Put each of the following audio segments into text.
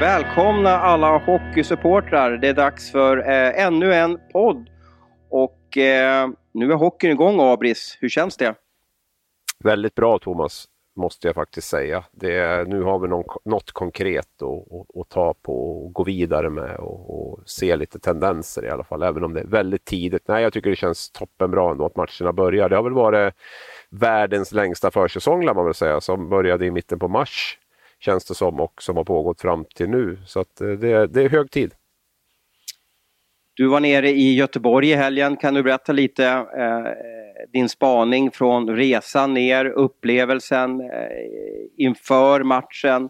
Välkomna alla hockeysupportrar. Det är dags för eh, ännu en podd. Och eh, nu är hockeyn igång Abris. Hur känns det? Väldigt bra Thomas, måste jag faktiskt säga. Det, nu har vi någon, något konkret att, ta på och gå vidare med och, och, se lite tendenser i alla fall, även om det är väldigt tidigt. Nej, jag tycker det känns toppenbra ändå att matcherna börjar. Det har väl varit världens längsta försäsong, lär man väl säga, som började i mitten på mars känns det som och som har pågått fram till nu. Så att eh, det, det är hög tid. Du var nere i Göteborg i helgen. Kan du berätta lite eh, din spaning från resan ner, upplevelsen eh, inför matchen?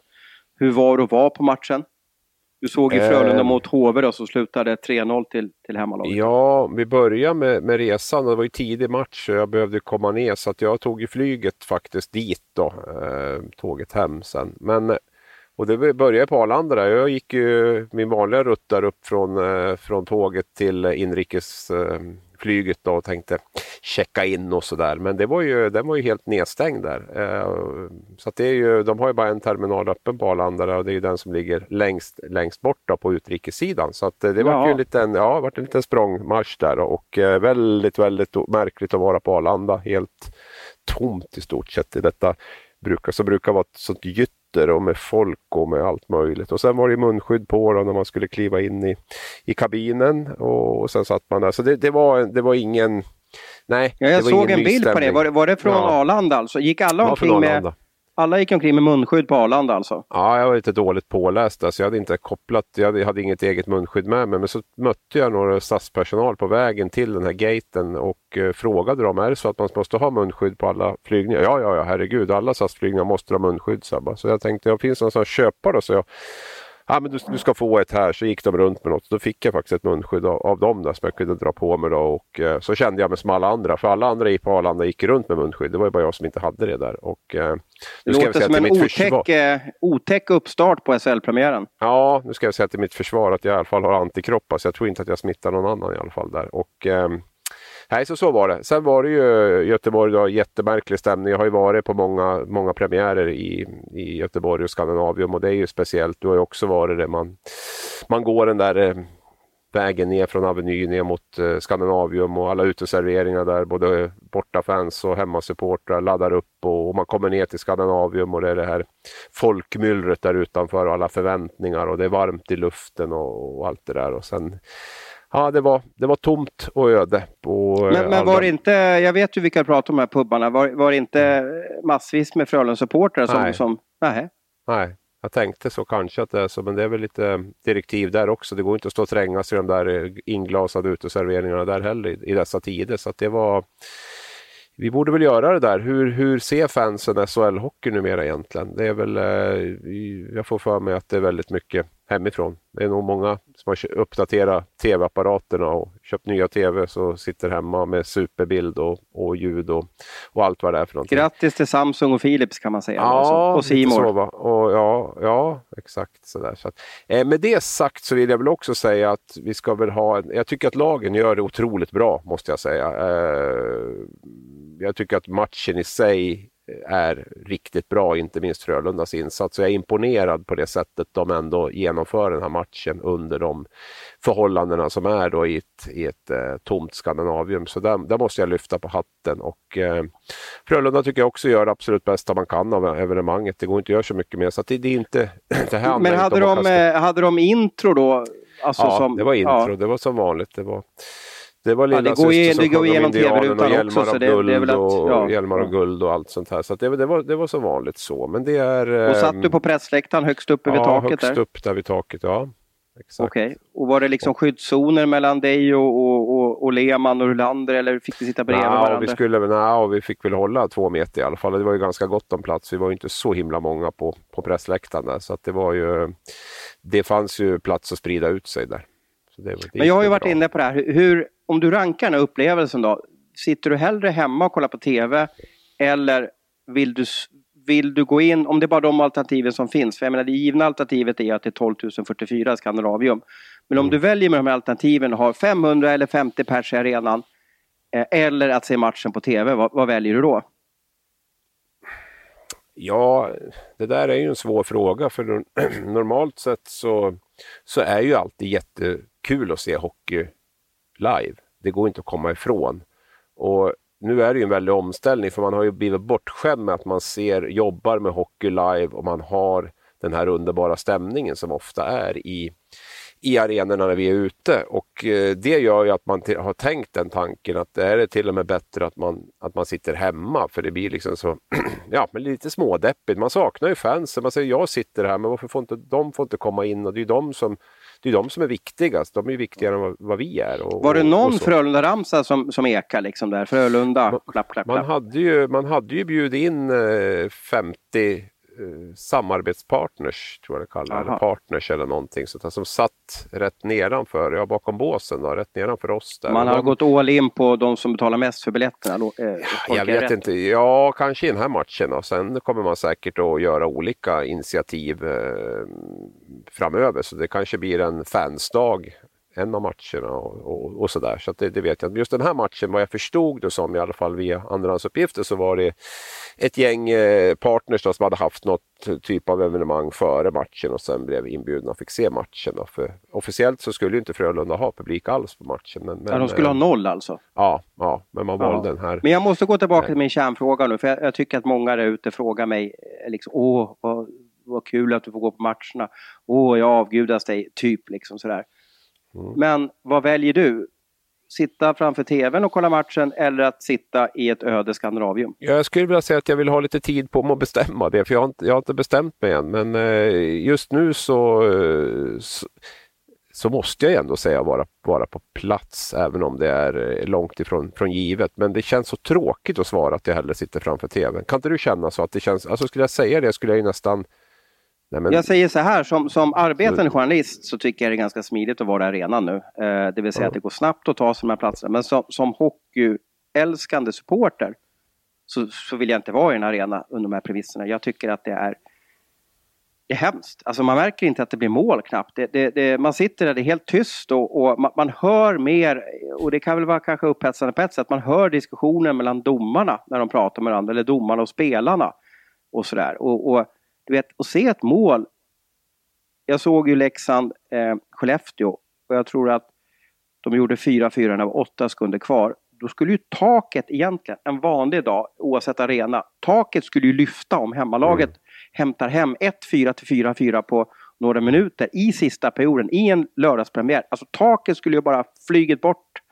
Hur var det att vara på matchen? Du såg ju Frölunda eh, mot HV då, som slutade 3-0 till, till hemmalaget. Ja, vi började med, med resan. Det var ju tidig match och jag behövde komma ner så att jag tog ju flyget faktiskt dit då. Eh, tåget hem sen. Men och det började på Arlanda där. Jag gick ju min vanliga rutt där upp från, eh, från tåget till inrikesflyget då och tänkte checka in och sådär. Men det var ju, den var ju helt nedstängd där. Eh, så det är ju, de har ju bara en terminal öppen på Arlanda och det är ju den som ligger längst, längst bort då, på utrikessidan. Så att det ja. var ju en liten, ja, en liten språngmarsch där och eh, väldigt, väldigt märkligt att vara på Arlanda. Helt tomt i stort sett i detta brukar, som brukar vara ett sånt gytt och med folk och med allt möjligt. Och sen var det munskydd på då när man skulle kliva in i, i kabinen och, sen satt man där. Så det, det, var, det var ingen Nej, ja, jag såg en bild på det. Var, var det från ja. Arlanda alltså? Gick alla omkring med alla gick omkring med munskydd på Arlanda alltså? Ja, jag var lite dåligt påläst. Alltså jag hade inte kopplat, jag hade, hade inget eget munskydd med mig. Men så mötte jag några statspersonal på vägen till den här gaten och eh, frågade dem, är det så att man måste ha munskydd på alla flygningar? Ja, ja, ja, herregud, alla SAS-flygningar måste ha munskydd. Så, så jag tänkte, ja, finns någon som köpare då? Så jag ja, men du, du, ska få ett här. Så gick de runt med något. Då fick jag faktiskt ett munskydd av, av dem där, som jag kunde dra på mig. Då, och, eh, så kände jag mig som alla andra. För alla andra på Arlanda gick runt med munskydd. Det var ju bara jag som inte hade det där. Och, eh, nu det låter som en otäck, eh, otäck uppstart på SL-premiären. Ja, nu ska jag säga till mitt försvar att jag i alla fall har antikroppar. Så jag tror inte att jag smittar någon annan i alla fall där. Och, eh, Nej, så så var det. Sen var det ju Göteborg då, jättemärklig stämning. Jag har ju varit på många, många premiärer i, i Göteborg och Skandinavium och det är ju speciellt. Du har ju också varit det. Man, man går den där eh, vägen ner från Avenyn ner mot eh, Skandinavium och alla uteserveringar där, både bortafans och hemmasupportrar laddar upp och, och, man kommer ner till Skandinavium och det är det här folkmyllret där utanför och alla förväntningar och det är varmt i luften och, och allt det där. Och sen ja, det var, det var tomt och öde. På men, men var det inte, jag vet ju vilka du pratar om de här pubbarna, var, var det inte massvis med Frölunda-supportrar som... Nej. som nej. nej, jag tänkte så kanske att det är så, men det är väl lite direktiv där också. Det går inte att stå och trängas i de där inglasade uteserveringarna där heller i, i dessa tider. Så att det var vi borde väl göra det där. Hur, hur ser fansen SHL-hockey numera egentligen? Det är väl, eh, jag får för mig att det är väldigt mycket hemifrån. Det är nog många som har uppdaterat tv-apparaterna och köpt nya tv så sitter hemma med superbild och, och ljud och, och allt vad det är för någonting. Grattis till Samsung och Philips kan man säga. Ja, och Simor. Och ja, ja, exakt sådär. Så att, eh, med det sagt så vill jag väl också säga att vi ska väl ha, jag tycker att lagen gör det otroligt bra måste jag säga. Eh, jag tycker att matchen i sig är riktigt bra, inte minst Frölundas insats. Så jag är imponerad på det sättet de ändå genomför den här matchen under de förhållandena som är då i ett, i ett eh, tomt Skandinavium. Så där, där, måste jag lyfta på hatten. Och, eh, Frölunda tycker jag också gör det absolut bästa man kan av evenemanget. Det går inte att göra så mycket mer. Så det, är inte, det här Men hade de, eh, hade de intro då? Alltså ja, som, det var intro. Ja. Det var som vanligt. Det var, det var lilla ja, det går, igen, det går igenom tv-rutan också. Så det, guld det är väl att, ja. och hjälmar och guld och allt sånt här. Så det, det, var, det var som vanligt så. Men det är... Och satt du ehm, på pressläktaren högst uppe vid taket? Ja, högst upp där vid taket, ja. Okej, okay. och var det liksom skyddszoner mellan dig och, och, och, och Lehmann och Rulander eller fick ni sitta bredvid ja, varandra? Vi, skulle, na, vi fick väl hålla två meter i alla fall. Det var ju ganska gott om plats. Vi var inte så himla många på, på pressläktaren där, så att det var ju... Det fanns ju plats att sprida ut sig där. Det, det Men jag har ju varit bra. inne på det här. Hur, om du rankar den här upplevelsen då. Sitter du hellre hemma och kollar på TV eller vill du, vill du gå in, om det är bara de alternativen som finns. För jag menar det givna alternativet är att det är 12 044 Skandinavium. Men om mm. du väljer med de här alternativen och har 500 eller 50 pers i arenan eh, eller att se matchen på TV, vad, vad väljer du då? Ja, det där är ju en svår fråga för normalt sett så, så är ju alltid jättekul att se hockey live. Det går inte att komma ifrån. Och nu är det ju en väldig omställning för man har ju blivit bortskämd med att man ser, jobbar med hockey live och man har den här underbara stämningen som ofta är i, i arenorna när vi är ute. Och eh, det gör ju att man har tänkt den tanken att det är till och med bättre att man, att man sitter hemma för det blir liksom så, ja men lite smådeppigt. Man saknar ju fansen, man säger jag sitter här men varför får inte de får inte komma in och det är ju de som det är de som är viktigast. De är viktigare än vad, vad vi är. Och, var det någon Frölunda-ramsa som, som ekar liksom där? Frölunda, man, klapp, klapp, klapp. Man hade ju, man hade ju bjudit in eh, 50 Eh, samarbetspartners, tror jag det kallas, eller partners eller någonting sånt där, som satt rätt nedanför, ja bakom båsen, då, rätt nedanför oss. Där. Man har de... gått all in på de som betalar mest för biljetterna? Eh, jag vet rätt. inte, ja kanske i den här matchen och sen kommer man säkert att göra olika initiativ eh, framöver så det kanske blir en fansdag en av matcherna och, och, och sådär. Så, så det, det, vet jag. Just den här matchen, vad jag förstod det som i alla fall via andrahandsuppgifter så var det ett gäng eh, partners då, som hade haft något typ av evenemang före matchen och sen blev inbjudna och fick se matchen. Då. För officiellt så skulle inte Frölunda ha publik alls på matchen. Men, men ja, de skulle ha noll alltså? Ja, ja men man valde ja. den här. Men jag måste gå tillbaka till min kärnfråga nu, för jag, jag tycker att många där ute frågar mig, eh, liksom, åh, vad, vad kul att du får gå på matcherna. Åh, jag avgudas dig, typ liksom sådär. Mm. Men vad väljer du? Sitta framför tvn och kolla matchen eller att sitta i ett öde Skandinavium? Jag skulle vilja säga att jag vill ha lite tid på mig att bestämma det, för jag har inte, jag har inte bestämt mig än. Men eh, just nu så, eh, så, så måste jag ändå säga vara, vara på plats, även om det är eh, långt ifrån från givet. Men det känns så tråkigt att svara att jag hellre sitter framför tvn. Kan inte du känna så att det känns, alltså skulle jag säga det skulle jag ju nästan Nej, men... Jag säger så här, som, som arbetande journalist så tycker jag det är ganska smidigt att vara i arenan nu. Eh, det vill säga ja. att det går snabbt att ta sig de här platserna. Men som, som hockeyälskande supporter så, så vill jag inte vara i en arena under de här premisserna. Jag tycker att det är, det är hemskt. Alltså man märker inte att det blir mål knappt. Det, det, det, man sitter där, det är helt tyst och, och man, man, hör mer, och det kan väl vara kanske upphetsande på ett sätt, man hör diskussionen mellan domarna när de pratar med varandra, eller domarna och spelarna. Och sådär. Och, och du vet, att se ett mål. Jag såg ju Leksand, eh, och jag tror att de gjorde 4-4 när det var 8 sekunder kvar. Då skulle ju taket egentligen, en vanlig dag, oavsett arena, taket skulle ju lyfta om hemmalaget mm. hämtar hem 1-4 till 4-4 på några minuter i sista perioden i en lördagspremiär. Alltså taket skulle ju bara flygit bort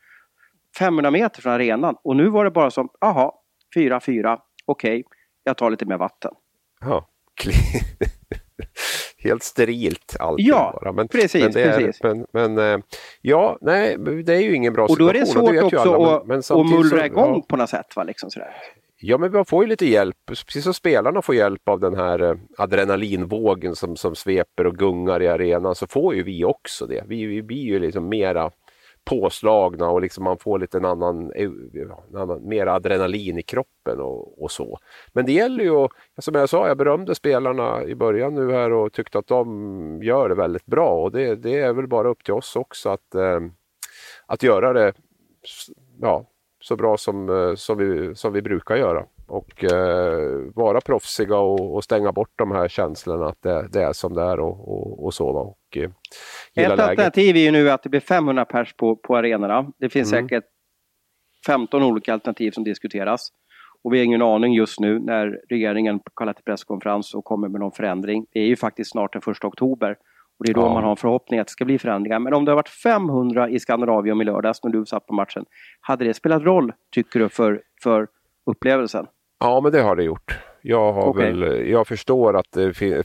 500 meter från arenan och nu var det bara som, aha, 4-4, okej, okay, jag tar lite mer vatten. Ja. helt sterilt allt. Ja, bara. Men, precis. Men, är, precis. men, men, eh, ja, nej, det är ju ingen bra situation. Och då är det svårt det också alla, att, men, att mullra igång ja. på något sätt. Va? Liksom sådär. Ja, men man får ju lite hjälp, precis som spelarna får hjälp av den här eh, adrenalinvågen som, som sveper och gungar i arenan så får ju vi också det. Vi, vi blir ju liksom mera påslagna och liksom man får lite en annan, eh, en annan mer adrenalin i kroppen och, och, så. Men det gäller ju, som jag sa, jag berömde spelarna i början nu här och tyckte att de gör det väldigt bra och det, det är väl bara upp till oss också att, eh, att göra det ja, så bra som, eh, som, vi, som vi brukar göra och eh, vara proffsiga och, och, stänga bort de här känslorna att det, det är som det är och, och, och så. Och, eh, Ett läget. alternativ är ju nu att det blir 500 pers på, på arenorna. Det finns mm. säkert 15 olika alternativ som diskuteras. Och vi har ingen aning just nu när regeringen kallar till presskonferens och kommer med någon förändring. Det är ju faktiskt snart den 1 oktober. Och det är då ja. man har en förhoppning att det ska bli förändringar. Men om det har varit 500 i Skandinavium i lördags när du satt på matchen. Hade det spelat roll, tycker du, för, för upplevelsen? Ja, men det har det gjort. Jag, har okay. väl, jag förstår att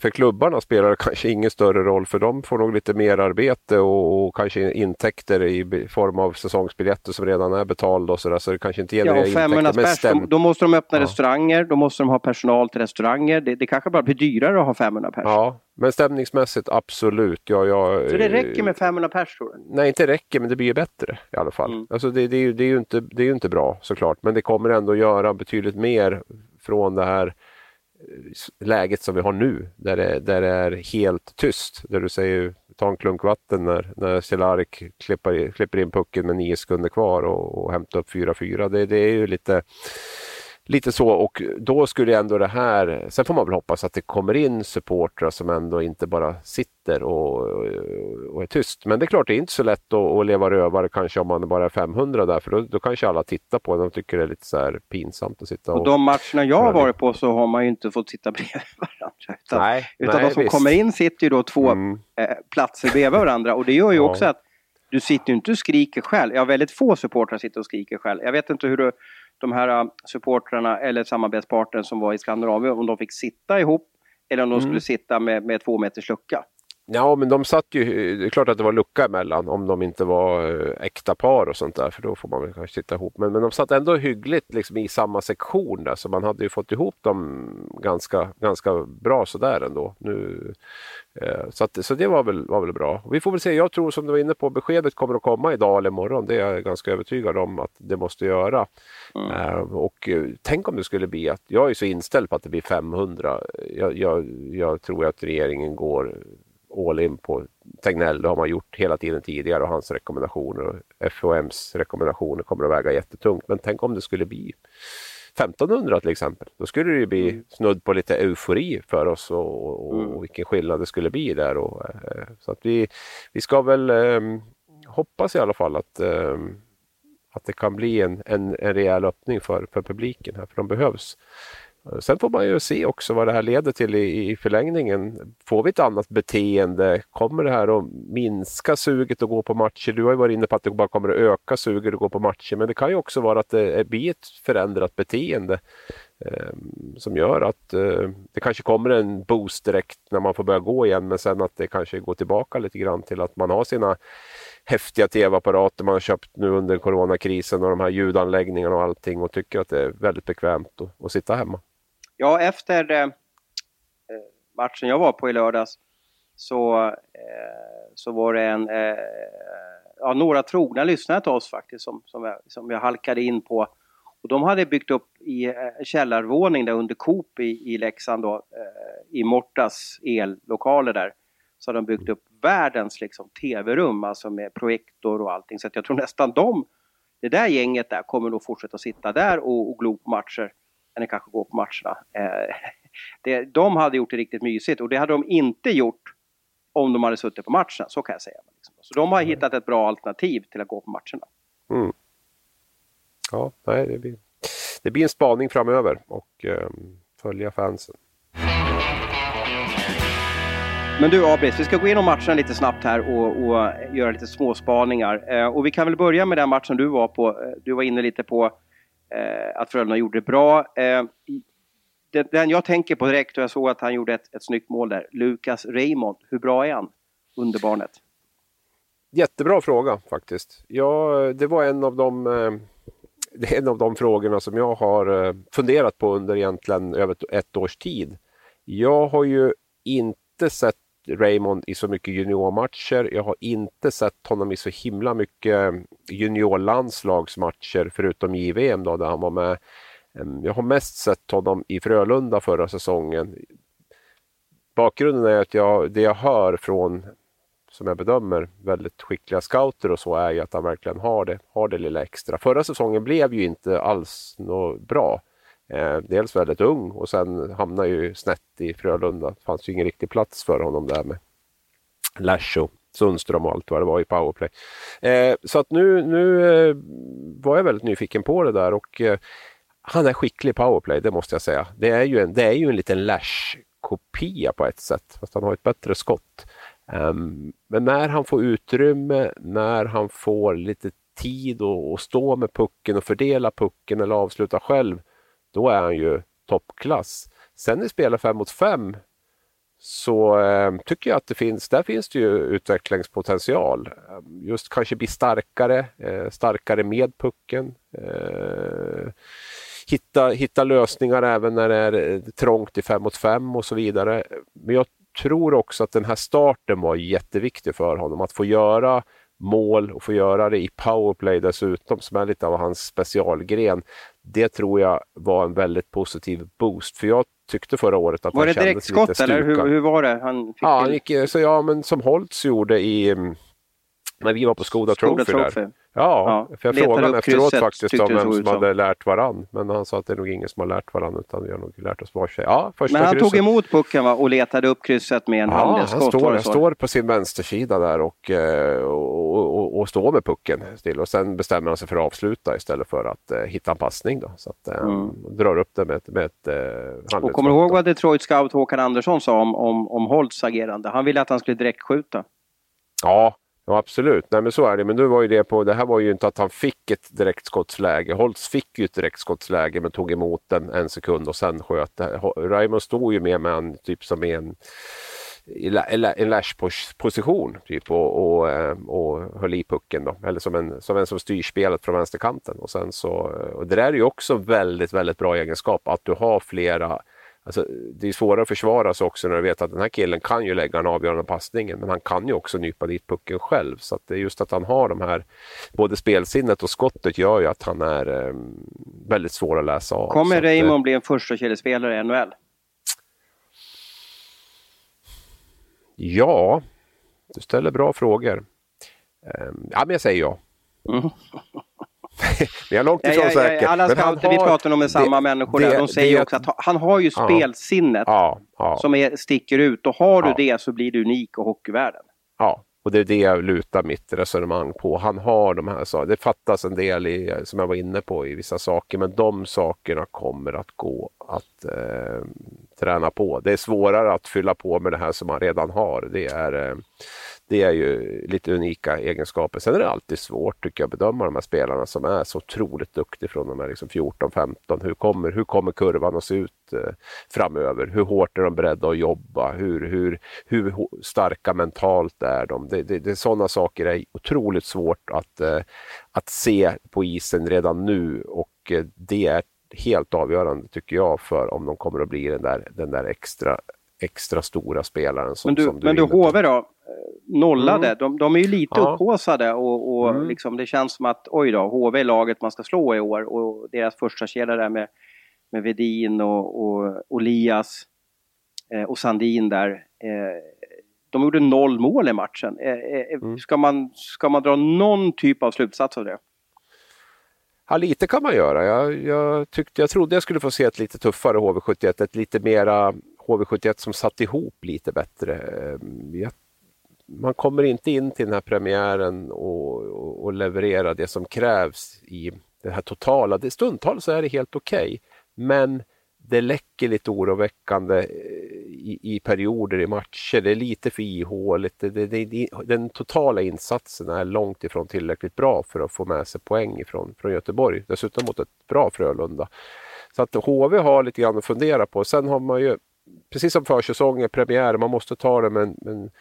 för klubbarna spelar det kanske ingen större roll för de får nog lite mer arbete och, och kanske intäkter i form av säsongsbiljetter som redan är betalda och sådär så det kanske inte genererar ja, intäkter. Pers, stäm... då, måste de öppna ja. restauranger, då måste de ha personal till restauranger. Det, det kanske bara blir dyrare att ha 500 pers. Ja, men stämningsmässigt absolut. Ja, jag, så det räcker med 500 pers tror du? Nej, inte räcker men det blir ju bättre i alla fall. Mm. Alltså det, det, är ju, det, är ju inte, det är ju inte bra såklart men det kommer ändå göra betydligt mer från det här eh, läget som vi har nu där det, där det är helt tyst. Där du säger ta en klunk vatten när, när Cehlarik klipper, klipper in pucken med nio sekunder kvar och, och hämtar upp 4-4. Det, det är ju lite lite så och då skulle ändå det här, sen får man väl hoppas att det kommer in supportrar som ändå inte bara sitter och, och är tyst. Men det är klart, det är inte så lätt att, att leva rövare kanske om man bara är 500 där, för då, då kanske alla tittar på det och tycker det är lite så här pinsamt att sitta och... och de matcherna jag har varit på så har man ju inte fått sitta bredvid varandra. Utan, nej, utan nej, de som visst. kommer in sitter ju då två Mm. eh, platser bredvid varandra och det gör ju Ja. också att du sitter ju inte och skriker själv. Ja, väldigt få supportrar sitter och skriker själv. Jag vet inte hur du, de här uh, supportrarna eller samarbetspartnern som var i Skandinavien, om de fick sitta ihop eller om de Mm. skulle sitta med, med två meters lucka. Ja, men de satt ju, det är klart att det var lucka emellan om de inte var eh, äkta par och sånt där, för då får man väl kanske sitta ihop. Men, men de satt ändå hyggligt liksom, i samma sektion där, så man hade ju fått ihop dem ganska, ganska bra sådär ändå. Nu, eh, så, att, så det var väl, var väl bra. Vi får väl se, jag tror som du var inne på, beskedet kommer att komma idag eller imorgon. Det är jag ganska övertygad om att det måste göra. Mm. Eh, och eh, tänk om det skulle bli att, jag är så inställd på att det blir 500. Jag, jag, jag tror att regeringen går all in på Tegnell. Det har man gjort hela tiden tidigare och hans rekommendationer och FOMs rekommendationer kommer att väga jättetungt. Men tänk om det skulle bli 1500 till exempel. Då skulle det ju bli snudd på lite eufori för oss och, och, och vilken skillnad det skulle bli där. Och, eh, så att vi, vi ska väl eh, hoppas i alla fall att, eh, att det kan bli en, en, en rejäl öppning för, för publiken här, för de behövs. Sen får man ju se också vad det här leder till i, i förlängningen. Får vi ett annat beteende? Kommer det här att minska suget att gå på matcher? Du har ju varit inne på att det bara kommer att öka suget att gå på matcher, men det kan ju också vara att det blir ett förändrat beteende eh, som gör att eh, det kanske kommer en boost direkt när man får börja gå igen, men sen att det kanske går tillbaka lite grann till att man har sina häftiga tv-apparater man har köpt nu under coronakrisen och de här ljudanläggningarna och allting och tycker att det är väldigt bekvämt att, att sitta hemma. Ja, efter eh, eh, matchen jag var på i lördags så, eh, så var det en, eh, ja, några trogna lyssnare till oss faktiskt som, som, jag, som jag halkade in på. Och de hade byggt upp i eh, en källarvåning där under Coop i, i Leksand då, eh, i Mortas ellokaler där. Så hade de byggt upp världens liksom, tv-rum, alltså med projektor och allting. Så att jag tror nästan de, det där gänget där kommer nog fortsätta sitta där och, och glo på matcher än kanske gå på matcherna. Eh, det, de hade gjort det riktigt mysigt och det hade de inte gjort om de hade suttit på matcherna, så kan jag säga. Liksom. Så de har hittat ett bra alternativ till att gå på matcherna. Mm. Ja, nej, det, blir, det blir en spaning framöver och eh, följa fansen. Men du Abris, vi ska gå igenom matcherna lite snabbt här och, och göra lite småspaningar. Eh, och vi kan väl börja med den matchen du var på. Eh, Du var inne lite på Eh, att Frölunda gjorde det bra. Eh, den, jag tänker på direkt, och jag såg att han gjorde ett, ett snyggt mål där, Lukas Raymond. Hur bra är han under barnet? Jättebra fråga faktiskt. Ja, det var en av de eh, det är en av de frågorna som jag har eh, funderat på under egentligen över ett års tid. Jag har ju inte sett Raymond i så mycket juniormatcher. Jag har inte sett honom i så himla mycket juniorlandslagsmatcher förutom JVM då, där han var med. Jag har mest sett honom i Frölunda förra säsongen. Bakgrunden är att jag, det jag hör från som jag bedömer väldigt skickliga scouter och så är ju att han verkligen har det, har det lilla extra. Förra säsongen blev ju inte alls något bra. Eh, dels väldigt ung och sen hamnade ju snett i Frölunda. Det fanns ju ingen riktig plats för honom där med Lash och Sundström och allt vad det var i powerplay. Eh, så att nu, nu eh, var jag väldigt nyfiken på det där och eh, han är skicklig i powerplay, det måste jag säga. Det är ju en, det är ju en liten Lash-kopia på ett sätt, fast han har ett bättre skott. Um, men när han får utrymme, när han får lite tid att stå med pucken och fördela pucken eller avsluta själv, då är han ju toppklass. Sen i spel 5 mot 5 så eh, tycker jag att det finns, där finns det ju utvecklingspotential. Eh, just kanske bli starkare, eh, starkare med pucken. Eh, hitta, hitta lösningar även när det är eh, trångt i 5 mot 5 och så vidare. Men jag tror också att den här starten var jätteviktig för honom. Att få göra mål och få göra det i powerplay dessutom, som är lite av hans specialgren. Det tror jag var en väldigt positiv boost. För jag tyckte förra året att Var han det kändes lite direktskott eller hur, stukad. hur var det? Han fick Ja, han gick, så ja, men som Holtz gjorde i, mm, när vi var på Skoda Trophy, Skoda Trophy. där. Ja, Ja, för jag letade frågade honom efteråt krysset, faktiskt om vem som hade lärt varann. Men han sa att det är nog ingen som har lärt varann utan vi har nog lärt oss var sig. Ja, första Men han krysset. tog emot pucken va? och letade upp krysset med en Ja, han handledsskott. står, han står på sin vänstersida där och, eh, och, och, och står med pucken still. Och sen bestämmer han sig för att avsluta istället för att eh, hitta en passning. Då. Så att, eh, Mm. drar upp det med, med ett eh. Och kommer du ihåg vad Detroit scout Håkan Andersson sa om, om, om Holtz agerande? Han ville att han skulle direktskjuta. Ja, ja, absolut. Nej, men så är det. Men nu var ju det på, det här var ju inte att han fick ett direktskottsläge. Holtz fick ju ett direktskottsläge men tog emot den en sekund och sen sköt Raymond stod ju med med en typ som i en i en la- en lash-position typ, och, och, eh, och höll i pucken. Då. Eller som en, som en som styr spelet från vänsterkanten. Och sen så, och det där är ju också väldigt, väldigt bra egenskap att du har flera Alltså, det är svårare att försvara sig också när du vet att den här killen kan ju lägga den avgörande passningen men han kan ju också nypa dit pucken själv. Så att det är just att han har de här, både spelsinnet och skottet gör ju att han är eh, väldigt svår att läsa av. Kommer att, eh, Raymond bli en första kedjespelare i NHL? Ja, du ställer bra frågor. Eh, ja, men jag säger ja. Mm. Men jag är långt Ja, ifrån ja, ja, säker. alla scouter vi har- pratar om är samma det- människor det- där. De säger det- också att ha- han har ju Ja. spelsinnet Ja, ja. som är, sticker ut. Och har du Ja. det så blir du unik i hockeyvärlden. Ja, och det är det jag lutar mitt resonemang på. Han har de här sakerna. Det fattas en del i, som jag var inne på i vissa saker, men de sakerna kommer att gå att eh, träna på. Det är svårare att fylla på med det här som man redan har. Det är, eh, det är ju lite unika egenskaper. Sen är det alltid svårt tycker jag att bedöma de här spelarna som är så otroligt duktiga från de här liksom 14-15. Hur kommer, hur kommer kurvan att se ut eh, framöver? Hur hårt är de beredda att jobba? Hur, hur, hur starka mentalt är de? Det, det, det, sådana saker är otroligt svårt att, eh, att se på isen redan nu och eh, det är helt avgörande tycker jag för om de kommer att bli den där, den där extra, extra stora spelaren. Som, Men du, som men du inne på. HV då? Eh, Nollade. Mm. De, de är ju lite Ja. upphaussade och, och Mm. liksom, det känns som att oj då, HV är laget man ska slå i år. Och deras första kedja där med, med Vedin och, och, och Lias eh, och Sandin där. Eh, de gjorde noll mål i matchen. Eh, eh, Mm. ska, man, ska man dra någon typ av slutsats av det? Ja, lite kan man göra. Jag, jag, tyckte, jag trodde jag skulle få se ett lite tuffare HV71, ett lite mera HV71 som satt ihop lite bättre. Eh, jag, man kommer inte in till den här premiären och, och, och leverera det som krävs i det här totala. Det, stundtals så är det helt okej, men det läcker lite oroväckande eh, i, i perioder i matcher. Det är lite för ihåligt. Det, det, det, den totala insatsen är långt ifrån tillräckligt bra för att få med sig poäng ifrån, från Göteborg. Dessutom mot ett bra Frölunda. Så att HV har lite grann att fundera på. Sen har man ju, precis som försäsongen, premiär, man måste ta det med en, med en,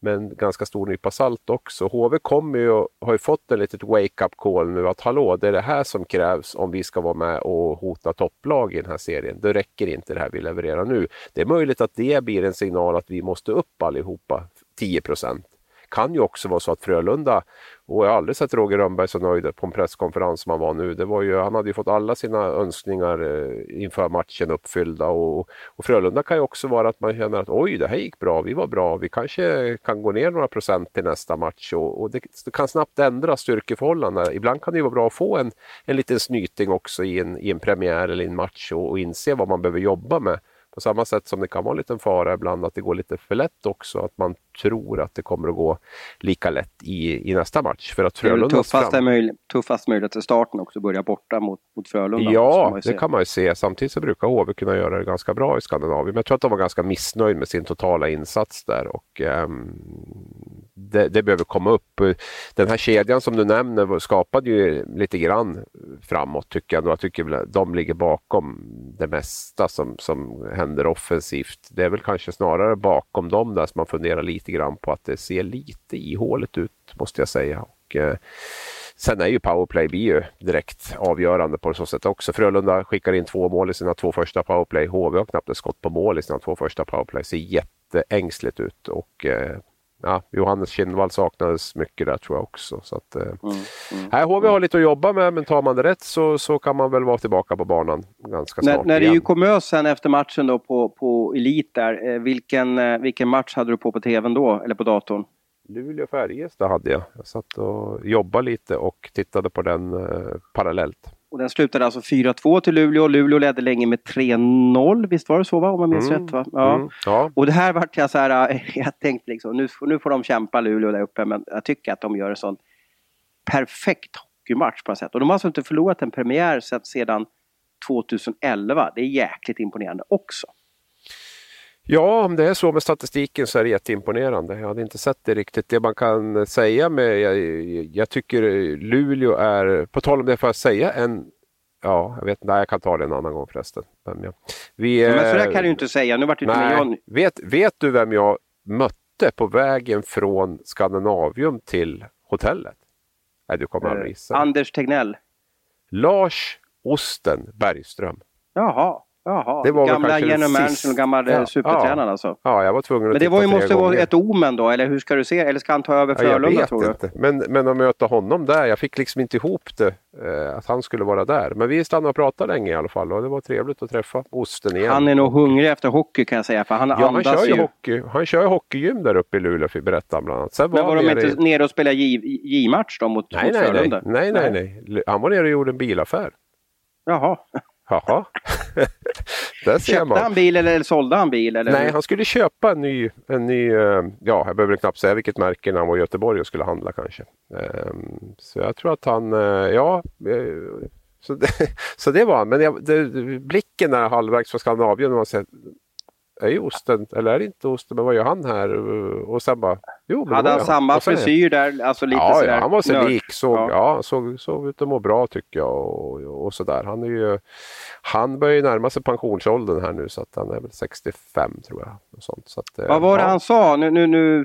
med en ganska stor nypa salt också. HV kommer ju, har ju fått en litet wake-up call nu att hallå, det är det här som krävs om vi ska vara med och hota topplag i den här serien. Det räcker inte det här vi levererar nu. Det är möjligt att det blir en signal att vi måste upp allihopa 10 procent. Kan ju också vara så att Frölunda, och jag har aldrig sett Roger Rönnberg så nöjd på en presskonferens som han var nu. Det var ju, han hade ju fått alla sina önskningar eh, inför matchen uppfyllda och, och Frölunda kan ju också vara att man känner att oj, det här gick bra, vi var bra, vi kanske kan gå ner några procent till nästa match och, och det, det kan snabbt ändra styrkeförhållandena. Ibland kan det ju vara bra att få en, en liten snyting också i en, i en premiär eller i en match och, och inse vad man behöver jobba med. På samma sätt som det kan vara en liten fara ibland att det går lite för lätt också. Att man tror att det kommer att gå lika lätt i, i nästa match. För att Det är tuffaste, möj, tuffaste möjlighet i starten också, börja borta mot, mot Frölunda. Ja, det kan man ju se. Samtidigt så brukar HV kunna göra det ganska bra i Skandinavien. Men jag tror att de var ganska missnöjd med sin totala insats där. Och, ehm, det, det behöver komma upp. Den här kedjan som du nämner skapade ju lite grann framåt tycker jag. Jag tycker väl att de ligger bakom det mesta som, som händer offensivt. Det är väl kanske snarare bakom dem där som man funderar lite grann på att det ser lite ihåligt ut måste jag säga. Och, eh, Sen är ju powerplay blir ju direkt avgörande på så sätt också. Frölunda skickar in två mål i sina två första powerplay. HV har knappt ett skott på mål i sina två första powerplay. Ser jätteängsligt ut och eh, ja, Johannes Kinnvall saknades mycket där tror jag också. Så att, eh, Mm, mm. här, HV har lite att jobba med men tar man det rätt så, så kan man väl vara tillbaka på banan ganska När, snart när det igen. ju kom ös sen efter matchen då på, på Elit där, eh, vilken, eh, vilken match hade du på på tvn då, eller på datorn? Luleå-Färjestad hade jag. Jag satt och jobbade lite och tittade på den eh, parallellt. Och den slutade alltså 4-2 till Luleå. Luleå ledde länge med 3-0, visst var det så va? Om jag minns mm. rätt va? Ja. Mm. ja. Och det här vart jag så här, äh, jag tänkte liksom, nu, nu får de kämpa Luleå där uppe, men jag tycker att de gör en sån perfekt hockeymatch på något sätt. Och de har alltså inte förlorat en premiär sedan 2011. Det är jäkligt imponerande också. Ja, om det är så med statistiken så är det jätteimponerande. Jag hade inte sett det riktigt. Det man kan säga med, jag, jag tycker Luleå är, på tal om det får jag säga en Ja, jag vet inte, jag kan ta det en annan gång förresten. Vem jag, vi, ja, men sådär kan du inte säga, nu vart det nej, jag... vet, vet du vem jag mötte på vägen från Skandinavium till hotellet? Nej, du kommer aldrig gissa. Eh, Anders Tegnell. Lars Osten Bergström. Jaha. Jaha, det var gamla general managern och gamla ja, supertränaren ja. alltså? Ja, jag var tvungen att Men det var ju, måste vara ett omen då, eller hur ska du se? Eller ska han ta över Frölunda ja, tror du? Inte. Men, men att möta honom där, jag fick liksom inte ihop det, eh, att han skulle vara där. Men vi stannade och pratade länge i alla fall och det var trevligt att träffa Osten igen. Han är nog hungrig efter hockey kan jag säga, för han ja, andas han kör ju. Hockey, han kör hockeygym där uppe i Luleå, berättade han bland annat. Sen men var, var de inte nere och spelade J-match då mot, nej, mot nej, Frölunda? Nej, nej, nej, nej. Han var nere och gjorde en bilaffär. Jaha. Jaha. Där ser Köpte man. han bil eller sålde han bil? Eller? Nej, han skulle köpa en ny, en ny eh, ja, jag behöver knappt säga vilket märke när han var i Göteborg och skulle handla kanske. Ehm, så jag tror att han, eh, ja, eh, så det, så det var han. Men jag, det, blicken där halvvägs från Skandinavien, man ser, är ju osten, eller är det inte osten, men vad gör han här? Och sen bara, jo. Hade han samma frisyr där? Alltså lite ja, ja, han var så lik. Såg, ja. ja. såg, såg ut att må bra tycker jag och, och sådär. Han är ju, han börjar ju närma sig pensionsåldern här nu så att han är väl 65 tror jag. Och sånt. Så att, eh, vad var det han sa? Nu, nu, nu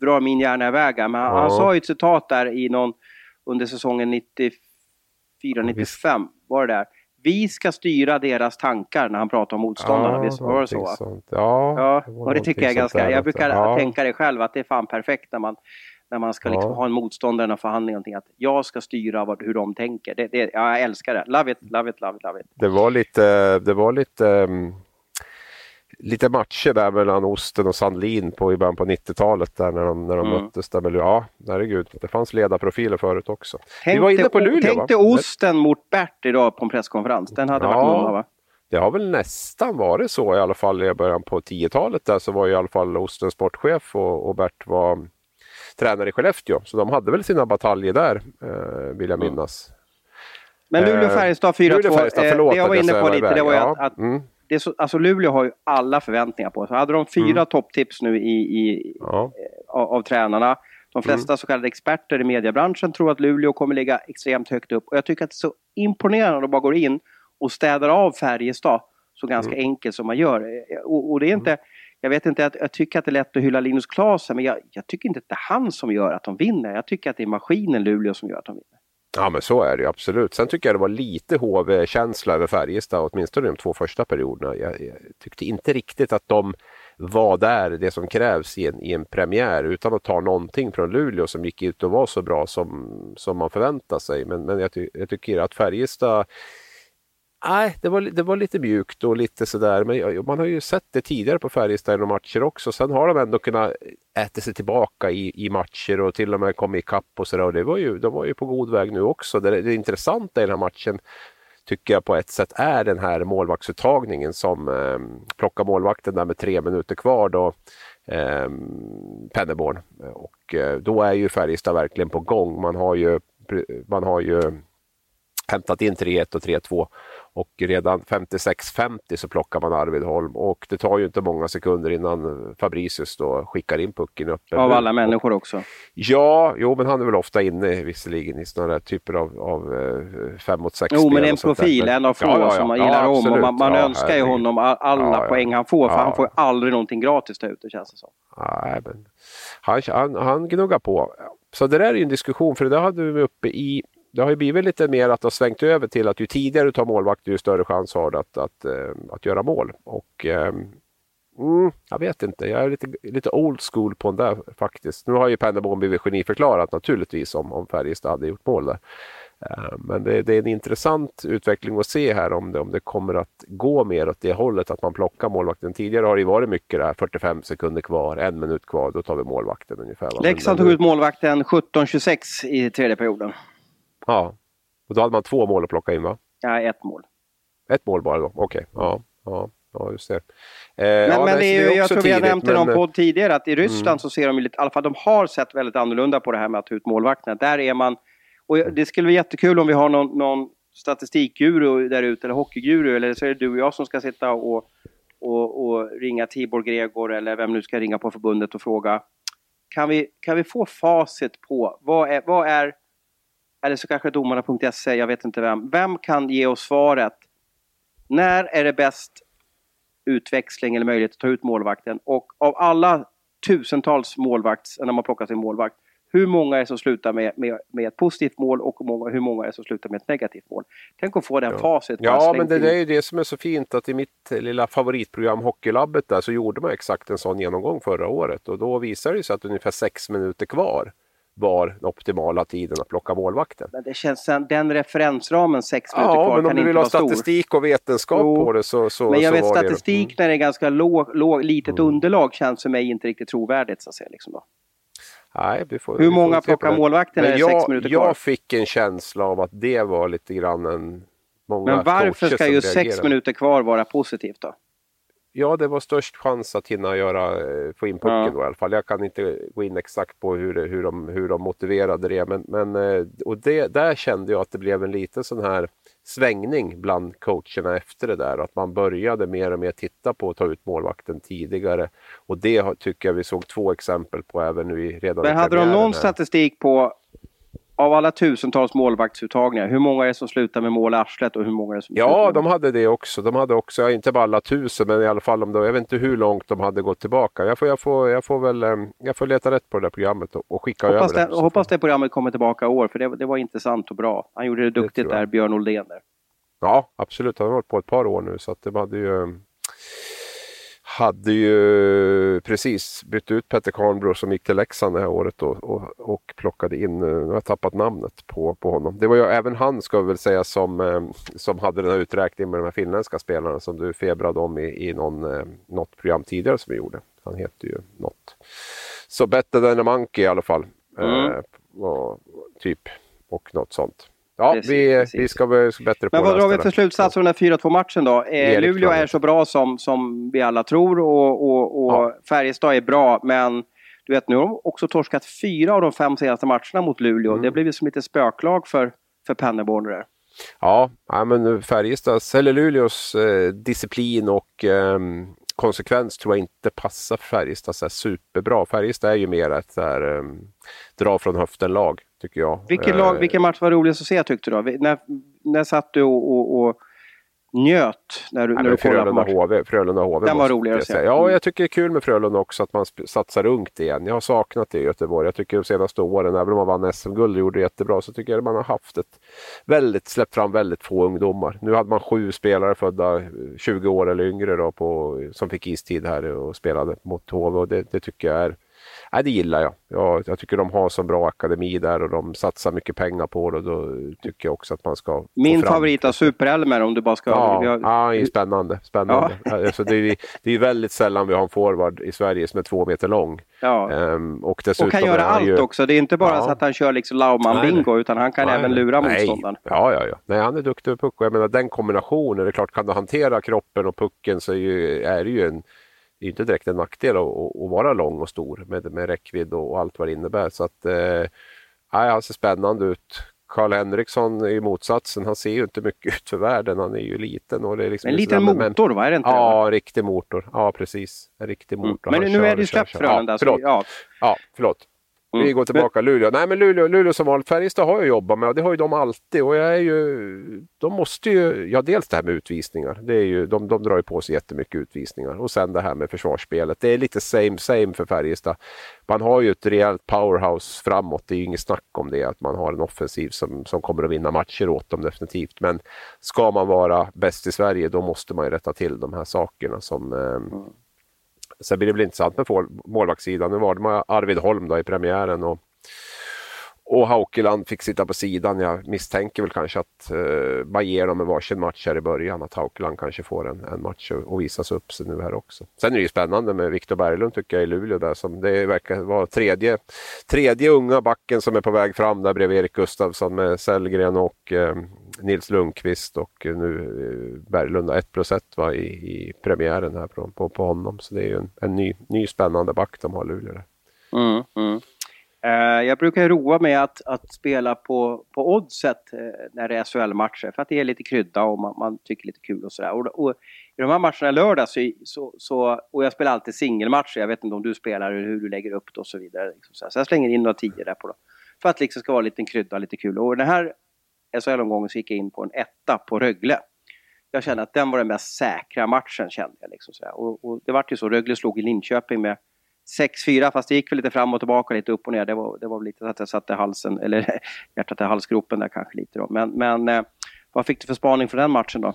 drar min hjärna iväg men han, han sa ju ett citat där i någon under säsongen 94-95 var det där vi ska styra deras tankar när han pratar om motståndarna. Ja, Visst var det så? Sånt. Ja, ja det och det tycker jag är ganska... Jag brukar ja. tänka det själv att det är fan perfekt när man, när man ska liksom ha en motståndare och förhandling. Någonting, att jag ska styra vad, hur de tänker. Det, det, jag älskar det. Love it, love it, love it, love it. Det var lite... Det var lite um lite matcher där mellan Osten och Sandlin på, i början på 90-talet där när de, när de mm. möttes. Där med, ja, herregud, det fanns ledarprofiler förut också. Tänkte, Vi var inne på Luleå Tänkte va? Osten mot Bert idag på en presskonferens. Den hade ja, varit många va? Det har väl nästan varit så i alla fall i början på 10-talet där så var i alla fall Osten sportchef och, och Bert var tränare i Skellefteå. Så de hade väl sina bataljer där, eh, vill jag minnas. Men Luleå-Färjestad 4-2, eh, det jag var inne på lite, det var ju att, att mm det är så, alltså Luleå har ju alla förväntningar på sig. Hade de fyra mm. topptips nu i, i ja. Eh, av, av, tränarna. De flesta mm. så kallade experter i mediebranschen tror att Luleå kommer ligga extremt högt upp. Och jag tycker att det är så imponerande att bara går in och städar av Färjestad så ganska mm. enkelt som man gör. Eh, och, och det är inte, mm. jag vet inte, jag, jag, tycker att det är lätt att hylla Linus Klasen men jag, jag, tycker inte att det är han som gör att de vinner. Jag tycker att det är maskinen Luleå som gör att de vinner. Ja men så är det ju absolut. Sen tycker jag det var lite HV-känsla över Färjestad, åtminstone de två första perioderna. Jag, jag, tyckte inte riktigt att de var där, det som krävs i en, i en premiär, utan att ta någonting från Luleå som gick ut och var så bra som, som man förväntar sig. Men, men jag, ty, jag tycker att Färjestad Nej, det var, det var lite mjukt och lite sådär. Men man har ju sett det tidigare på Färjestad i matcher också. Sen har de ändå kunnat äta sig tillbaka i, i matcher och till och med kommit ikapp och sådär. det var ju, de var ju på god väg nu också. Det, det intressanta i den här matchen tycker jag på ett sätt är den här målvaktsuttagningen som eh, plockar målvakten där med tre minuter kvar då. Eh, Penneborn. Och eh, då är ju Färjestad verkligen på gång. Man har ju, man har ju hämtat in 3-1 och 3-2 och redan 56-50 så plockar man Arvid Holm och det tar ju inte många sekunder innan Fabricius då skickar in pucken upp. Av alla människor också? Ja, jo men han är väl ofta inne visserligen i sådana där typer av, av eh, fem mot sex Jo men en profil, en av få ja, ja, som man gillar ja, om och man, man önskar ju honom alla poäng han får för han får aldrig någonting gratis där ute känns det som. Nej, men han, han, han gnuggar på. Så det där är ju en diskussion för det där hade vi uppe i det har ju blivit lite mer att det har svängt över till att ju tidigare du tar målvakt ju större chans har du att, att, att, eh, att göra mål. Och ehm, mm, jag vet inte, jag är lite, lite old school på den där faktiskt. Nu har ju Pennerborn blivit geniförklarat naturligtvis om, om Färjestad hade gjort mål där. Eh, men det, det, är en intressant utveckling att se här om det, om det kommer att gå mer åt det hållet att man plockar målvakten. Tidigare har det varit mycket det här 45 sekunder kvar, en minut kvar, då tar vi målvakten ungefär. Leksand tog ut målvakten 17-26 i tredje perioden. Ja, och då hade man två mål att plocka in va? Ja, ett mål. Ett mål bara då, okej. Okay. Ja, ja. Ja, just det. Eh, men, ja, men det är ju, jag tror vi har nämnt i någon podd tidigare att i Ryssland mm. så ser de lite, i alla fall de har sett väldigt annorlunda på det här med att ta ut målvakterna. Där är man, och det skulle vara jättekul om vi har någon, någon statistikguru där ute, eller hockeyguru, eller så är det du och jag som ska sitta och, och, och ringa Tibor Gregor eller vem nu ska ringa på förbundet och fråga. Kan vi, kan vi få facit på vad är, vad är eller så kanske domarna.se, jag vet inte vem. Vem kan ge oss svaret? När är det bäst utväxling eller möjlighet att ta ut målvakten? Och av alla tusentals målvakts, när man plockar sin målvakt, hur många är det som slutar med, med, med ett positivt mål och många, hur många är det som slutar med ett negativt mål? Tänk att få den ja. facit. Ja, men det, det, är ju det som är så fint att i mitt lilla favoritprogram Hockeylabbet där så gjorde man exakt en sån genomgång förra året och då visade det sig att ungefär sex minuter kvar var den optimala tiden att plocka målvakten. Men det känns, den referensramen, sex minuter ja, kvar, men om du vill ha statistik stor. och vetenskap jo, på det så, så Men jag så vet statistik det. när det är ganska låg, låg, litet mm. underlag känns för mig inte riktigt trovärdigt. Så att säga, liksom då. Nej, får, Hur många plockar målvakten när det är sex minuter kvar? Jag fick en känsla av att det var lite grann en... Många Men varför ska ju sex minuter kvar vara positivt då? Ja, det var störst chans att hinna göra, eh, få in pucken ja. då, i alla fall. Jag kan inte gå in exakt på hur, hur, de, hur de motiverade det. Men, men eh, och det, där kände jag att det blev en liten sån här svängning bland coacherna efter det där. Att man började mer och mer titta på att ta ut målvakten tidigare. Och det tycker jag vi såg två exempel på även nu i redan Men hade de någon här. statistik på av alla tusentals målvaktsuttagningar, hur många är det som slutar med mål i arslet och hur många är det som Ja, de hade det också. De hade också, inte bara alla tusen, men i alla fall om de, jag vet inte hur långt de hade gått tillbaka. Jag får, jag får, jag får väl eh, jag får leta rätt på det där programmet och, och skicka hoppas över det. det. Hoppas det programmet kommer tillbaka i år, för det, det var intressant och bra. Han gjorde det duktigt det där, Björn Oldén. Där. Ja, absolut. Han har varit på ett par år nu, så att det hade ju hade ju precis bytt ut Petter Karnbro som gick till Leksand det här året och, och, och plockade in, eh, nu har jag tappat namnet på, på honom. Det var ju även han ska vi väl säga som, eh, som hade den här uträkningen med de här finländska spelarna som du febrade om i, i någon, eh, något program tidigare som vi gjorde. Han heter ju något. Så a monkey i alla fall. Mm. Eh, och, typ och något sånt. Ja, precis, vi, precis. vi ska bli bättre på Men vad drar vi för slutsats av den här 4-2 matchen då? Eh, Luleå är så bra som, som vi alla tror och, och, och ja. Färjestad är bra, men du vet nu har de också torskat fyra av de fem senaste matcherna mot Luleå. Mm. Det blivit som lite spöklag för, för Pennerborn där. Ja, ja, men Färjestads, eller Luleås eh, disciplin och eh, konsekvens tror jag inte passar Färjestad så superbra. Färjestad är ju mer ett där, eh, dra från höften-lag tycker jag. Vilken, lag, eh, vilken match var roligast att se tyckte du? När, när satt du och, och, och njöt när du, när du kollade på matchen? HV, Frölunda HV. Den var roligare att se. Ja, mm. jag tycker det är kul med Frölunda också att man satsar ungt igen. Jag har saknat det i Göteborg. Jag tycker de senaste åren, även om man vann SM-guld och gjorde det jättebra, så tycker jag att man har haft ett väldigt, släppt fram väldigt få ungdomar. Nu hade man sju spelare födda 20 år eller yngre då på, som fick istid här och spelade mot HV och det, det tycker jag är Nej, det gillar jag. jag. Jag tycker de har så bra akademi där och de satsar mycket pengar på det. Och då tycker jag också att man ska Min favorit av Super-Elmer om du bara ska... Ja, har... ja det är spännande. spännande. Ja. Alltså, det, är, det är väldigt sällan vi har en forward i Sverige som är två meter lång. Ja. Um, och, och kan göra allt ju... också. Det är inte bara ja. så att han kör liksom Laumann-bingo utan han kan nej, även lura motståndaren. Ja, ja, ja. Nej, han är duktig på puck. Jag menar den kombinationen, det är klart kan du hantera kroppen och pucken så är, ju, är det ju en det är inte direkt en nackdel att, att vara lång och stor med, med räckvidd och, allt vad det innebär. Så att, eh, han ser spännande ut. Karl Henriksson i motsatsen, han ser ju inte mycket ut för världen. Han är ju liten. Och det är liksom en liten motor, men, va? Är det inte? Ja, riktig motor. Ja, precis. En riktig mm. motor. Mm. Men nu är det ju släppt Frölunda. Ja, förlåt. Ja. ja, förlåt. Mm. Vi går tillbaka men... Luleå. Nej men Luleå, Luleå som vanligt. Färjestad har jag jobbat med och det har ju de alltid. Och jag är ju, de måste ju, ja dels det här med utvisningar. Det är ju, de, de drar ju på sig jättemycket utvisningar. Och sen det här med försvarsspelet. Det är lite same same för Färjestad. Man har ju ett rejält powerhouse framåt. Det är ju inget snack om det. Att man har en offensiv som, som kommer att vinna matcher åt dem definitivt. Men ska man vara bäst i Sverige då måste man ju rätta till de här sakerna som eh, mm Sen blir det väl intressant med målvaktssidan. Nu var det Arvid Holm då i premiären och, och Haukeland fick sitta på sidan. Jag misstänker väl kanske att eh, man ger dem en varsin match här i början. Att Haukeland kanske får en, en match och, och visas upp sig nu här också. Sen är det ju spännande med Viktor Berglund tycker jag i Luleå där som det verkar vara tredje, tredje unga backen som är på väg fram där bredvid Erik Gustafsson med Sellgren och eh, Nils Lundqvist och eh, nu eh, Berglunda, 1 plus 1 var i, i premiären här på, på, på honom. Så det är ju en, en ny, ny spännande back de har Luleå. Där. Mm, mm. Eh, jag brukar roa mig att, att spela på, på oddset när det är SHL-matcher för att det är lite krydda och man, man tycker lite kul och sådär. Och, och, I de här matcherna lördag så, så, så, och jag spelar alltid singelmatcher, jag vet inte om du spelar eller hur du lägger upp det och så vidare. Liksom så, så, jag slänger in några tio där på dem, För att det liksom ska vara lite krydda, lite kul. Och den här SHL-omgången så gick jag in på en etta på Rögle. Jag kände att den var den mest säkra matchen kände jag. Liksom så och, och, det vart ju så, Rögle slog i Linköping med 6-4 fast det gick väl lite fram och tillbaka, lite upp och ner. Det var, det var lite så att jag satte halsen, eller hjärtat i halsgropen där kanske lite då. Men, men eh, vad fick du för spaning för den matchen då?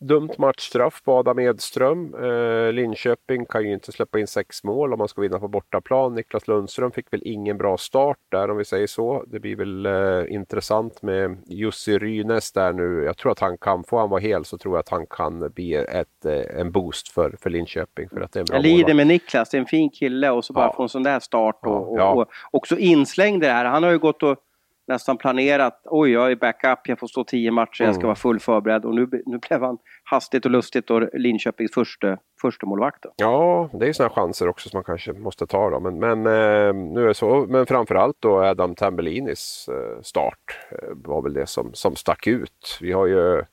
Dumt matchstraff på Adam Edström. Eh, Linköping kan ju inte släppa in sex mål om man ska vinna på bortaplan. Niklas Lundström fick väl ingen bra start där om vi säger så. Det blir väl eh, intressant med Jussi Rynäs där nu. Jag tror att han kan, får han vara hel så tror jag att han kan bli ett, eh, en boost för, för Linköping. För att det är en bra jag lider med Niklas, det är en fin kille och så bara ja. få en sån där start och, och, ja. och också inslängd det här. Han har ju gått och nästan planerat, oj jag är backup, jag får stå tio matcher, jag ska mm. vara full förberedd och nu, nu blev han hastigt och lustigt och Linköpings första, första målvakt. Då. Ja, det är sådana chanser också som man kanske måste ta då. Men, men eh, nu är så, men framförallt då Adam Tambellinis eh, start eh, var väl det som, som stack ut. Vi har ju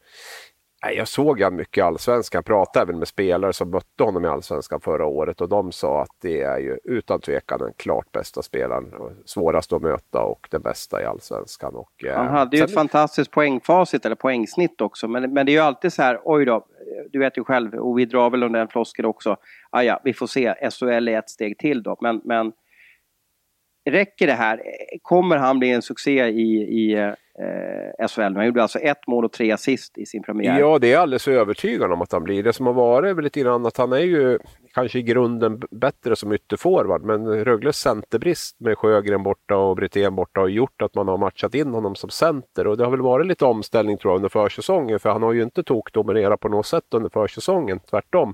jag såg han mycket i Allsvenskan, jag pratade även med spelare som mötte honom i Allsvenskan förra året och de sa att det är ju utan tvekan den klart bästa spelaren. Svårast att möta och den bästa i Allsvenskan. Och, eh, han hade ju ett fantastiskt poängfacit eller poängsnitt också men, men det är ju alltid så här, oj då, du vet ju själv och vi drar väl under den floskeln också. Ah, ja, vi får se, SHL är ett steg till då men, men räcker det här? Kommer han bli en succé i, i eh, SHL? Han gjorde alltså ett mål och tre assist i sin premiär. Ja, det är jag alldeles övertygad om att han blir. Det som har varit är väl lite grann att han är ju kanske i grunden bättre som ytterforward, men Rögles centerbrist med Sjögren borta och Brithén borta har gjort att man har matchat in honom som center och det har väl varit lite omställning tror jag under försäsongen, för han har ju inte tokdominerat på något sätt under försäsongen, tvärtom.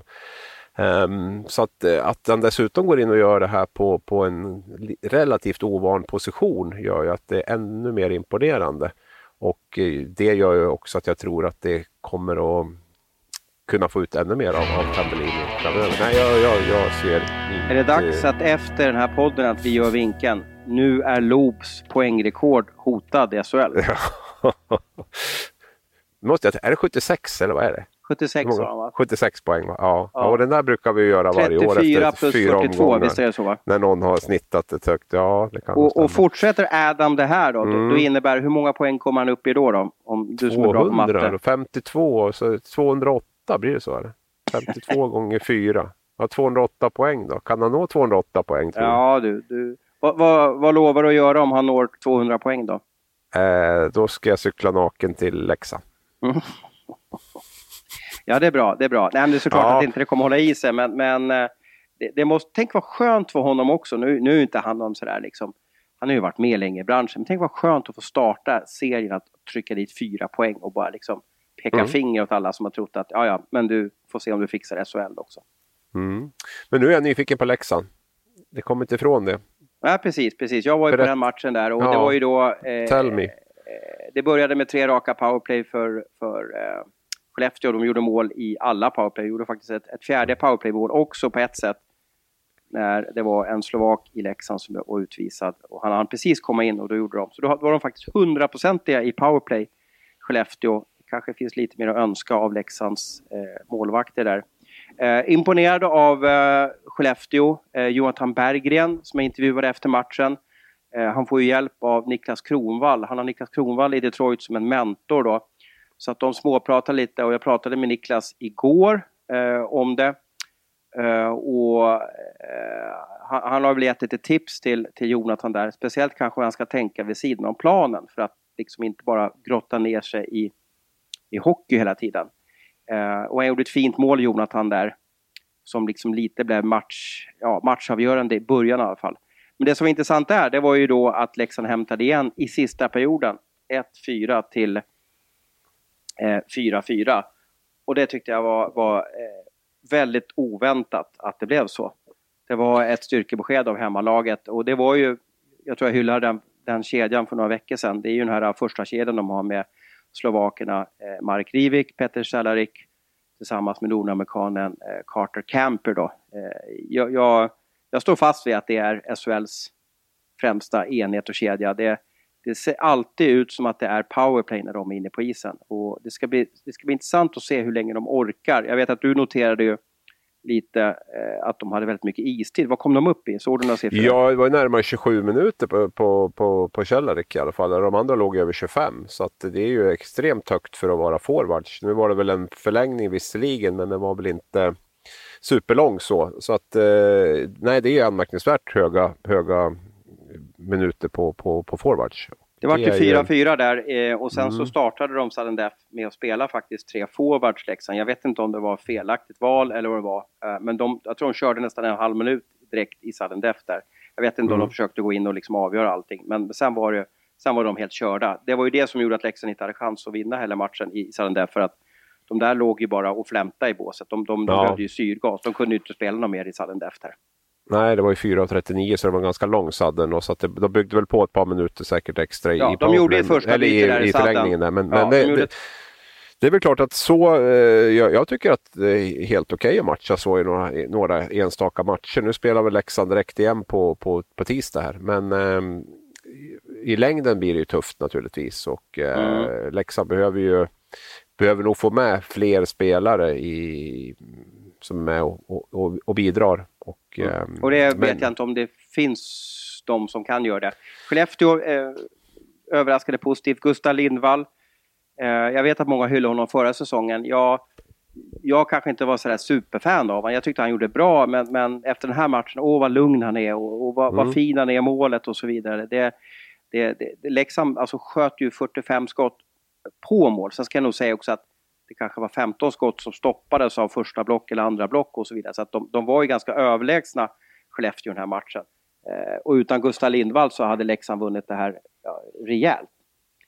Um, så att, eh, att han dessutom går in och gör det här på, på en relativt ovan position gör ju att det är ännu mer imponerande. Och eh, det gör ju också att jag tror att det kommer att kunna få ut ännu mer av, av Tambellini framöver. Nej, jag, jag, jag ser inte... Är det dags att efter den här podden att vi gör vinkeln? Nu är Loobs poängrekord hotad i SHL. Måste jag, är det 76 eller vad är det? 76 var han va? 76 poäng va? Ja. ja. och den där brukar vi göra varje år efter plus fyra 42, omgångar. Visst är det så va? När någon har snittat ett högt, ja det kan Och, och fortsätter Adam det här då, mm. då, innebär hur många poäng kommer han upp i då? då? Om du 200, 52, så 208 blir det så eller? 52 gånger 4. Ja, 208 poäng då. Kan han nå 208 poäng? Tror ja du, du. Vad, vad, vad lovar du att göra om han når 200 poäng då? Eh, då ska jag cykla naken till Leksand. Mm. Ja, det är bra. Det är bra. Nej, men det är såklart ja. att inte det kommer hålla i sig, men, men eh, det, det, måste, tänk vad skönt för honom också. Nu, nu är inte han någon sådär liksom, han har ju varit med länge i branschen, men tänk vad skönt att få starta serien att trycka dit fyra poäng och bara liksom peka mm. finger åt alla som har trott att ja, ja, men du får se om du fixar SHL också. Mm. Men nu är jag nyfiken på Leksand. Det kommer inte ifrån det. Ja, precis, precis. Jag var ju Berätt. på den matchen där och ja. det var ju då... Eh, Tell me. Eh, det började med tre raka powerplay för, för eh, Skellefteå. De gjorde mål i alla powerplay. De gjorde faktiskt ett, ett fjärde powerplay-mål också på ett sätt. När det var en slovak i Leksand som var utvisad. Och han hann precis komma in och då gjorde de. Så då var de faktiskt hundraprocentiga i powerplay, Skellefteå. Kanske finns lite mer att önska av Leksands eh, målvakter där. Eh, imponerad av eh, Skellefteå, eh, Jonathan Berggren som jag intervjuade efter matchen. Eh, han får ju hjälp av Niklas Kronvall. Han har Niklas Kronvall i Detroit som en mentor då. Så att de småpratar lite och jag pratade med Niklas igår eh, om det. Eh, och eh, han, han, har väl gett lite tips till, till Jonathan där, speciellt kanske hur han ska tänka vid sidan om planen för att liksom inte bara grotta ner sig i, i hockey hela tiden. Eh, och han gjorde ett fint mål, Jonathan, där som liksom lite blev match, ja, matchavgörande i början i alla fall. Men det som var intressant där, det var ju då att Leksand hämtade igen i sista perioden 1-4 till Eh, 4-4. Och det tyckte jag var, var eh, väldigt oväntat att det blev så. Det var ett styrkebesked av hemmalaget och det var ju, jag tror jag hyllade den, den kedjan för några veckor sedan. Det är ju den här eh, första kedjan de har med slovakerna Mark Rivik, Peter Salarik tillsammans med nordamerikanen Carter Camper då. Jag, jag, jag, står fast vid att det är SHLs främsta enhet och kedja. Det, det ser alltid ut som att det är powerplay när de är inne på isen. Och det, ska bli, det ska bli intressant att se hur länge de orkar. Jag vet att du noterade ju lite eh, att de hade väldigt mycket istid. Vad kom de upp i? Såg du några siffror? Ja, det var närmare 27 minuter på, på, på, på Källarik i alla fall. De andra låg över 25. Så att det är ju extremt högt för att vara forwards. Nu var det väl en förlängning visserligen, men den var väl inte superlång så. Så att eh, nej, det är anmärkningsvärt höga, höga minuter på, på, på forwards. Det var ju 4-4 där eh, och sen mm. så startade de sudden death med att spela faktiskt tre forwards Leksand. Jag vet inte om det var felaktigt val eller vad det var. Eh, men de, jag tror de körde nästan en halv minut direkt i sudden death där. Jag vet inte mm. om de mm. försökte gå in och liksom avgöra allting. Men sen var, det, sen var de helt körda. Det var ju det som gjorde att Leksand inte hade chans att vinna hela matchen i sudden death. För att de där låg ju bara och flämtade i båset. De, de, de ja. behövde ju syrgas. De kunde ju inte spela något mer i sudden death där. Nej, det var ju 4.39 så det var ganska lång sadden. Så att det, de byggde väl på ett par minuter säkert extra ja, i de gjorde i första eller i, där i, i förlängningen. Där. Men, ja, men det, gjorde... det, det, är väl klart att så, eh, jag, jag, tycker att det är helt okej okay att matcha så i några, i några enstaka matcher. Nu spelar väl Leksand direkt igen på, på, på tisdag här. Men eh, i längden blir det ju tufft naturligtvis och eh, mm. Leksand behöver ju behöver nog få med fler spelare i, som är med och, och, och bidrar. Och, mm. Ehm, och det men... vet jag inte om det finns de som kan göra det. Skellefteå eh, överraskade positivt. Gustav Lindvall. Eh, jag vet att många hyllade honom förra säsongen. Jag, jag kanske inte var sådär superfan av honom. Jag tyckte han gjorde bra, men, men efter den här matchen, åh vad lugn han är och, och vad, mm. vad fin han är i målet och så vidare. Det, det, det, Leksand alltså, sköt ju 45 skott på mål. Sen ska jag nog säga också att det kanske var 15 skott som stoppades av första block eller andra block och så vidare. Så att de, de var ju ganska överlägsna Skellefteå i den här matchen. Eh, och utan Gustav Lindvall så hade Leksand vunnit det här ja, rejält.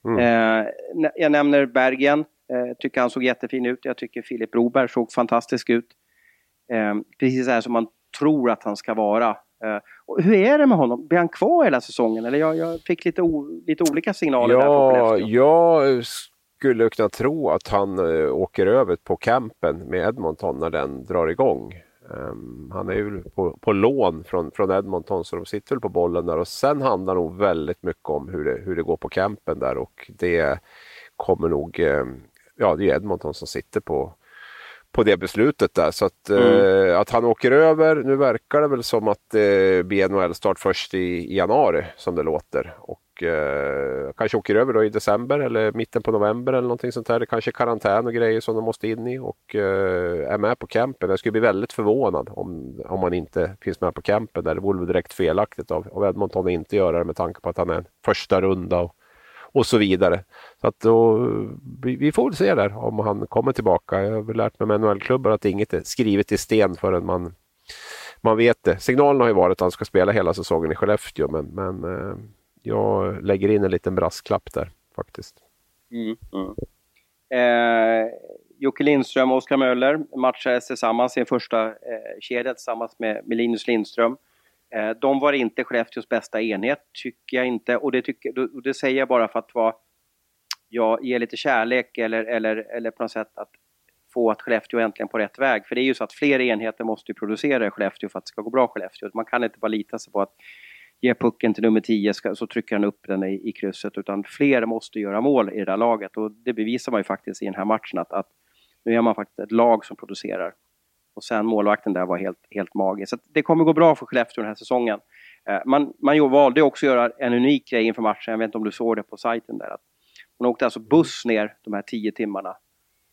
Mm. Eh, jag nämner Bergen, eh, tycker han såg jättefin ut. Jag tycker Filip Broberg såg fantastisk ut. Eh, precis så här som man tror att han ska vara. Eh, och hur är det med honom? Blir han kvar hela säsongen? Eller jag, jag fick lite, o, lite olika signaler ja, där från Skellefteå. Jag skulle kunna tro att han uh, åker över på campen med Edmonton när den drar igång. Um, han är ju på, på lån från, från Edmonton så de sitter väl på bollen där och sen handlar nog väldigt mycket om hur det, hur det går på campen där och det kommer nog, um, ja det är Edmonton som sitter på, på det beslutet där. Så att, mm. eh, att han åker över, nu verkar det väl som att det eh, blir NHL-start först i, i, januari som det låter. Och eh, kanske åker över då i december eller mitten på november eller någonting sånt där. Det kanske är karantän och grejer som de måste in i och eh, är med på campen. Jag skulle bli väldigt förvånad om, om man inte finns med på campen där. Det vore direkt felaktigt av, av Edmonton att inte göra det med tanke på att han är en första runda och och så vidare. Så att då, vi, vi får väl se där om han kommer tillbaka. Jag har väl lärt mig med NHL-klubbar att inget är skrivet i sten förrän man, man vet det. Signalen har ju varit att han ska spela hela säsongen i Skellefteå men, men eh, jag lägger in en liten brasklapp där faktiskt. Mm, mm. Eh, Jocke Lindström och Oskar Möller matchades tillsammans i en första eh, kedja tillsammans med, med Linus Lindström. Eh, de var inte Skellefteås bästa enhet, tycker jag inte. Och det, tycker, det säger jag bara för att vara, ja, ge lite kärlek eller, eller, eller på något sätt att få att Skellefteå äntligen på rätt väg. För det är ju så att fler enheter måste producera i Skellefteå för att det ska gå bra i Skellefteå. Man kan inte bara lita sig på att ge pucken till nummer 10 så trycker han upp den i, i krysset. Utan fler måste göra mål i det där laget. Och det bevisar man ju faktiskt i den här matchen att, att nu är man faktiskt ett lag som producerar. Och sen målvakten där var helt, helt magisk. Så det kommer gå bra för Skellefteå den här säsongen. Eh, man, man valde också att göra en unik grej inför matchen. Jag vet inte om du såg det på sajten där. Att man åkte alltså buss ner de här tio timmarna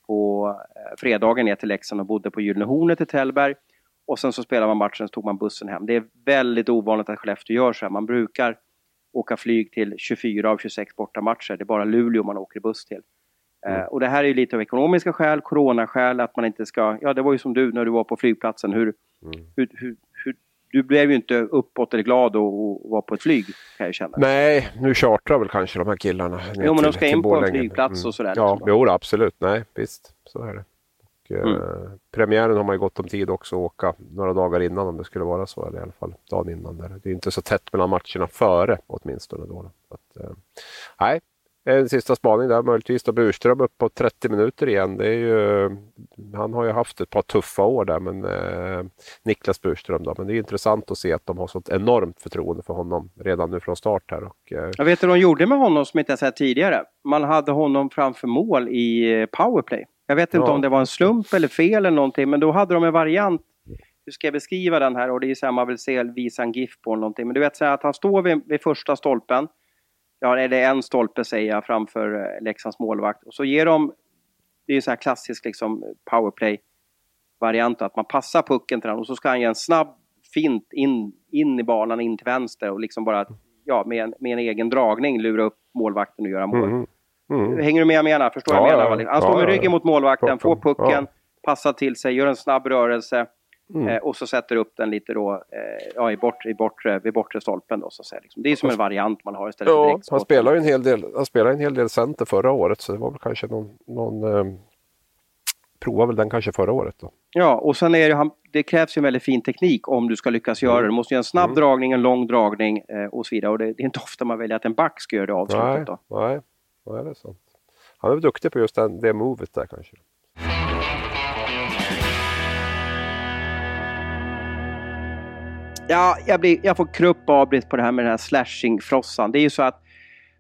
på eh, fredagen ner till Leksand och bodde på Gyllene Hornet i Tällberg. Och sen så spelade man matchen och tog man bussen hem. Det är väldigt ovanligt att Skellefteå gör så här. Man brukar åka flyg till 24 av 26 bortamatcher. Det är bara Luleå man åker buss till. Mm. och det här är ju lite av ekonomiska skäl, coronaskäl, att man inte ska... Ja, det var ju som du när du var på flygplatsen. Hur, mm. hur, hur, hur du blev ju inte uppåt eller glad och, och var på ett flyg kan jag känna. Nej, nu chartrar väl kanske de här killarna. Jo, men de ska in på en flygplats och sådär. Ja, liksom. jo, absolut. Nej, visst. Så är det. Och, mm. eh, premiären har man ju gott om tid också att åka några dagar innan om det skulle vara så. Eller i alla fall dagen innan. Där. Det är inte så tätt mellan matcherna före åtminstone. Då. Att, eh, nej, en sista spaning där möjligtvis då Burström upp på 30 minuter igen. Det är ju, han har ju haft ett par tuffa år där, men eh, Niklas Burström då. Men det är intressant att se att de har sånt enormt förtroende för honom redan nu från start här. Och, eh... Jag vet hur de gjorde med honom som inte jag sett tidigare. Man hade honom framför mål i eh, powerplay. Jag vet inte ja. om det var en slump eller fel eller någonting, men då hade de en variant hur ska jag beskriva den här? Och det är så här man vill se, visa en GIF på någonting. Men du vet så här att han står vid, vid första stolpen ja, är det en stolpe säger jag framför eh, Leksands målvakt. Och så ger de, det är ju så här klassisk liksom powerplay-variant, att man passar pucken till honom och så ska han ge en snabb fint in, in i banan, in till vänster och liksom bara ja, med, en, med en egen dragning lura upp målvakten och göra mål. Mm. Mm. Hänger du med jag menar? Förstår ja, jag menar? Han står med ryggen mot målvakten, får pucken, passar till sig, gör en snabb rörelse Mm. Eh, och så sätter upp den lite då, eh, ja, i bortre, i bortre, vid bortre stolpen. Då, så att säga, liksom. Det är som en variant man har istället ja, för Han spelade en hel del, han spelade en hel del center förra året så det var väl kanske någon, någon eh, prova väl den kanske förra året då. Ja, och sen är det, det krävs ju en väldigt fin teknik om du ska lyckas göra det. Du måste göra en snabb mm. dragning, en lång dragning eh, och så vidare. Och det, det, är inte ofta man väljer att en back ska göra det avslutet. Nej, då. nej, Ja, det är sant. Han är väl duktig på just den, det movet där kanske. Ja, jag, blir, jag får krupp avbrist på det här med den här slashing-frossan. Det är ju så att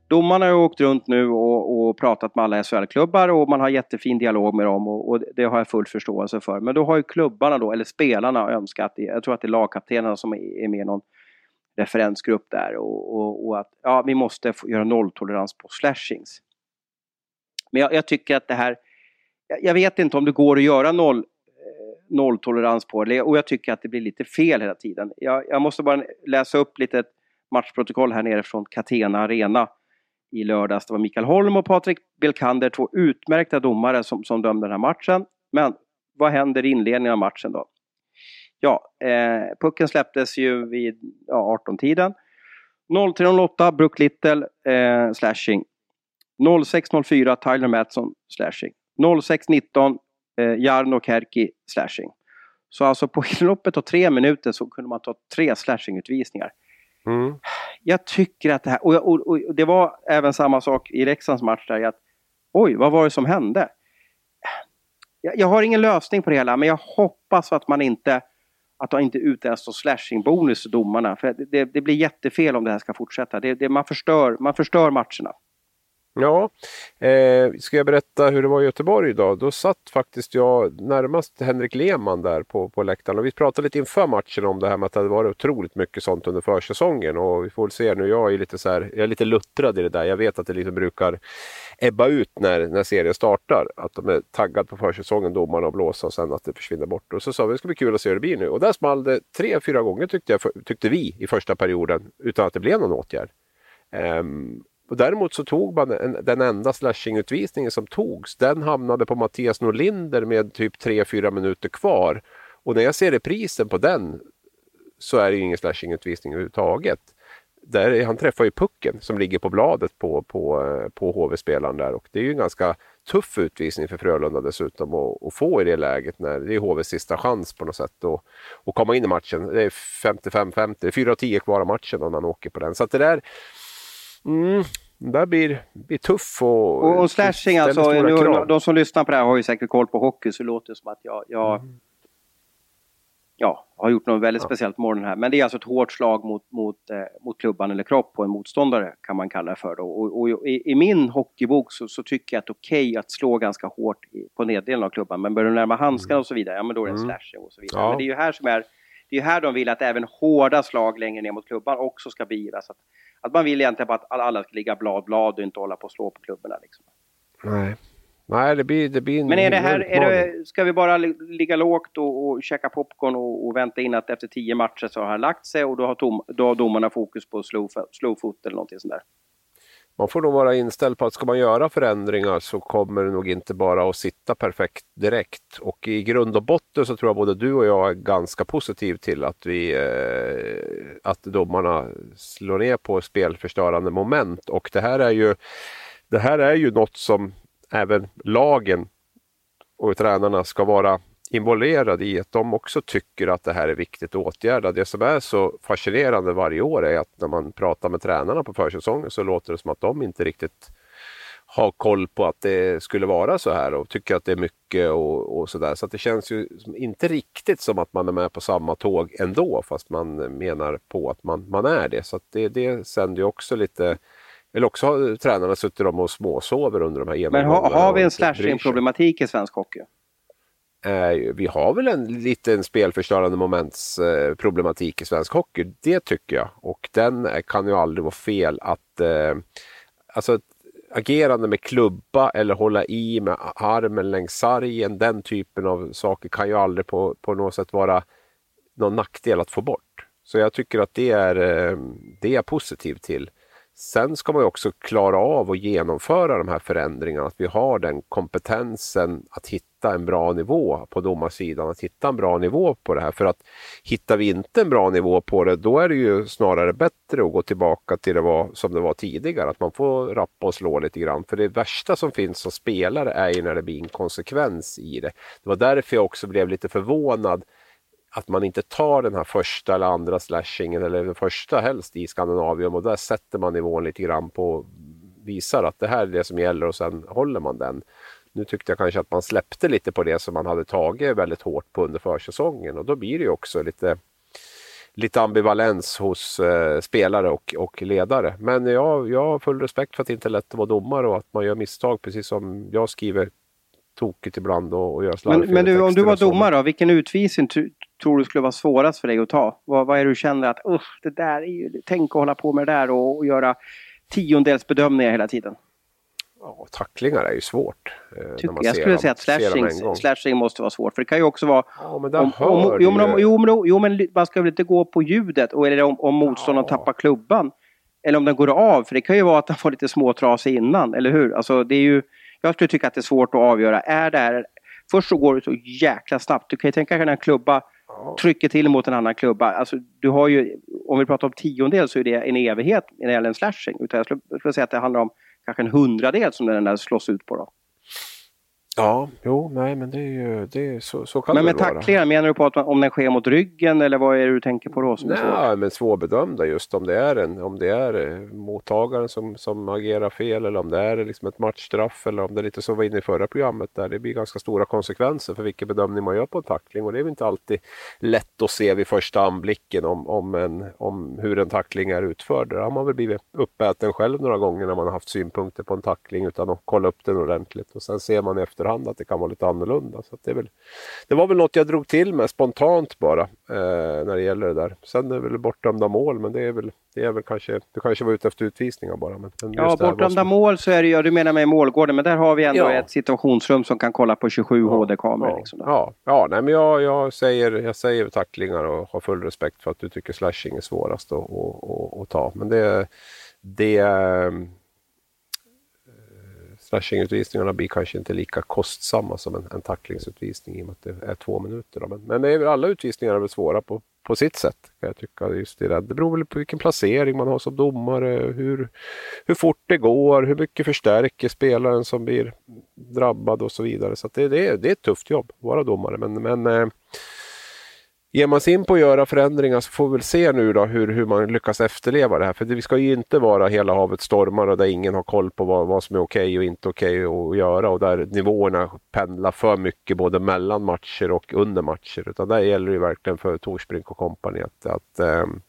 domarna har åkt runt nu och, och pratat med alla SHL-klubbar och man har jättefin dialog med dem och, och, det har jag full förståelse för. Men då har ju klubbarna då, eller spelarna önskat, jag tror att det är lagkaptenerna som är med i någon referensgrupp där och, och, och, att ja, vi måste göra nolltolerans på slashings. Men jag, jag tycker att det här, jag, jag vet inte om det går att göra noll eh, nolltolerans på det och jag tycker att det blir lite fel hela tiden. Jag, jag måste bara läsa upp lite matchprotokoll här nere från Catena Arena i lördags. Det var Mikael Holm och Patrik Belkander, två utmärkta domare som, som dömde den här matchen. Men vad händer i inledningen av matchen då? Ja, eh, pucken släpptes ju vid ja, 18-tiden. 03.08 Brook Little eh, slashing. 06.04 Tyler Mattsson slashing. 06.19 eh, Jarno Kärki slashing. Så alltså på loppet av tre minuter så kunde man ta tre slashingutvisningar. Mm. Jag tycker att det här, och, och, och, det var även samma sak i Leksands match där, att oj, vad var det som hände? Jag, jag, har ingen lösning på det hela, men jag hoppas att man inte att de inte utdelas som slashingbonus till domarna. För det, det, blir jättefel om det här ska fortsätta. Det, det, man, förstör, man förstör matcherna. Ja, eh, ska jag berätta hur det var i Göteborg idag? Då satt faktiskt jag närmast Henrik Lehmann där på, på läktaren och vi pratade lite inför matchen om det här med att det hade varit otroligt mycket sånt under försäsongen och vi får väl se nu. Jag är lite så här, jag är lite luttrad i det där. Jag vet att det liksom brukar ebba ut när, när serien startar. Att de är taggade på försäsongen, domarna och blåsa och sen att det försvinner bort. Och så sa vi att det ska bli kul att se hur det blir nu. Och där small det tre, fyra gånger tyckte, jag, tyckte vi i första perioden utan att det blev någon åtgärd. Um, och däremot så tog man en, den enda slashingutvisningen som togs. Den hamnade på Mattias Norlinder med typ 3-4 minuter kvar. Och när jag ser reprisen på den så är det ju ingen slashingutvisning överhuvudtaget. Där, han träffar ju pucken som ligger på bladet på, på, på HV-spelaren där och det är ju en ganska tuff utvisning för Frölunda dessutom att, att få i det läget när det är HVs sista chans på något sätt att, att komma in i matchen. Det är 55-50, det är 4 10 kvar av matchen om han åker på den. Så att det där Mm, det blir, blir tuff och... Och, och slashing alltså, nu, de som lyssnar på det här har ju säkert koll på hockey så det låter som att jag, jag mm. ja, har gjort något väldigt ja. speciellt på morgonen här. Men det är alltså ett hårt slag mot, mot, eh, mot klubban eller kropp på en motståndare kan man kalla det för. Då. Och, och i, i, min hockeybok så, så, tycker jag att det är okej okay att slå ganska hårt i, på neddelen av klubban. Men börjar du närma handskarna mm. och så vidare, ja men då är det en mm. slashing och så vidare. Ja. Men det är ju här som är det är här de vill att även hårda slag längre ner mot klubban också ska beivras. Att, att man vill egentligen bara att alla ska ligga blad blad och inte hålla på och slå på klubborna. Liksom. Nej. Nej, det blir, det blir Men är det här, är det, ska vi bara ligga lågt och, och käka popcorn och, och, vänta in att efter tio matcher så har han lagt sig och då har, tom, då har domarna fokus på slow, slow foot eller någonting sånt där? Man får nog vara inställd på att ska man göra förändringar så kommer det nog inte bara att sitta perfekt direkt. Och i grund och botten så tror jag både du och jag är ganska positiv till att, vi, eh, att domarna slår ner på spelförstörande moment. Och det här är ju, det här är ju något som även lagen och tränarna ska vara involverade i att de också tycker att det här är viktigt att åtgärda. Det som är så fascinerande varje år är att när man pratar med tränarna på försäsongen så låter det som att de inte riktigt har koll på att det skulle vara så här och tycker att det är mycket och, och sådär. Så att det känns ju inte riktigt som att man är med på samma tåg ändå fast man menar på att man, man är det. Så det, det sänder ju också lite eller också har tränarna suttit och småsover under de här genomgångarna. Men har, har vi en slashing-problematik i svensk hockey? Eh, vi har väl en liten spelförstörande momentsproblematik eh, i svensk hockey. Det tycker jag. Och den kan ju aldrig vara fel att... Eh, alltså agerande med klubba eller hålla i med armen längs sargen. Den typen av saker kan ju aldrig på, på något sätt vara någon nackdel att få bort. Så jag tycker att det är, eh, det är jag positiv till. Sen ska man också klara av att genomföra de här förändringarna, att vi har den kompetensen att hitta en bra nivå på domarsidan, att hitta en bra nivå på det här. För att hittar vi inte en bra nivå på det, då är det ju snarare bättre att gå tillbaka till det var, som det var tidigare, att man får rappa och slå lite grann. För det värsta som finns som spelare är ju när det blir inkonsekvens i det. Det var därför jag också blev lite förvånad att man inte tar den här första eller andra slashingen eller den första helst i Skandinavium och där sätter man nivån lite grann på visar att det här är det som gäller och sen håller man den. Nu tyckte jag kanske att man släppte lite på det som man hade tagit väldigt hårt på under försäsongen och då blir det ju också lite lite ambivalens hos eh, spelare och, och ledare. Men jag, jag har full respekt för att det inte är lätt att vara domare och att man gör misstag precis som jag skriver tokigt ibland och, och gör slarvfel. Men, men du, om du var domare då, vilken utvisning tror du skulle vara svårast för dig att ta? Vad, vad är det du känner att, usch, det där är ju, tänk att hålla på med det där och, och göra tiondelsbedömningar hela tiden? Ja, tacklingar är ju svårt. Eh, Tycker, jag skulle dem, säga att slashing, slashing måste vara svårt. För det kan ju också vara... Ja, men om, om, jo, men, jo, men, jo, men man ska väl inte gå på ljudet och, eller om, om motståndaren ja. tappar klubban. Eller om den går av. För det kan ju vara att den får lite småtrasig innan, eller hur? Alltså, det är ju, jag skulle tycka att det är svårt att avgöra. Är det här... Först så går det så jäkla snabbt. Du kan ju tänka dig en klubba trycker till mot en annan klubba. Alltså, du har ju, om vi pratar om tiondel så är det en evighet när det gäller en slashing. Utan jag skulle, jag skulle säga att det handlar om kanske en hundradel som den där slås ut på. Då. Ja, jo, nej men det är ju det är, så, så kan men det med tacklingar, menar du på att man, om den sker mot ryggen eller vad är det du tänker på då? Som nej, men svårbedömda just om det är, en, om det är eh, mottagaren som, som agerar fel eller om det är liksom ett matchstraff eller om det är lite som var inne i förra programmet där det blir ganska stora konsekvenser för vilken bedömning man gör på en tackling och det är inte alltid lätt att se vid första anblicken om, om, en, om hur en tackling är utförd. Där har man väl blivit uppäten själv några gånger när man har haft synpunkter på en tackling utan att kolla upp den ordentligt och sen ser man i efterhand att det kan vara lite annorlunda. Så det, är väl, det var väl något jag drog till med spontant bara eh, när det gäller det där. Sen är det väl bortdömda mål men det är väl, det är väl kanske, du kanske var ute efter utvisningar bara. Men, men ja, bortdömda mål så är det ju, du menar med målgården, men där har vi ändå ja. ett situationsrum som kan kolla på 27 ja, HD-kameror. Ja, liksom ja, ja, nej, men jag, jag, säger, jag säger tacklingar och har full respekt för att du tycker slashing är svårast att, att, att, att ta. Men det, det Slashingutvisningarna blir kanske inte lika kostsamma som en, en tacklingsutvisning i och med att det är två minuter. Men, men är alla utvisningar är väl svåra på, på sitt sätt. Kan jag tycka. Just det, det beror väl på vilken placering man har som domare, hur, hur fort det går, hur mycket förstärker spelaren som blir drabbad och så vidare. Så det, det, det är ett tufft jobb att vara domare. Men, men eh, Ger man sig in på att göra förändringar så får vi väl se nu då hur, hur man lyckas efterleva det här. För det, vi ska ju inte vara hela havet stormar och där ingen har koll på vad, vad som är okej okay och inte okej okay att göra och där nivåerna pendlar för mycket både mellan matcher och under matcher. Utan där gäller det verkligen för Torsbrink och kompani att, att, ähm,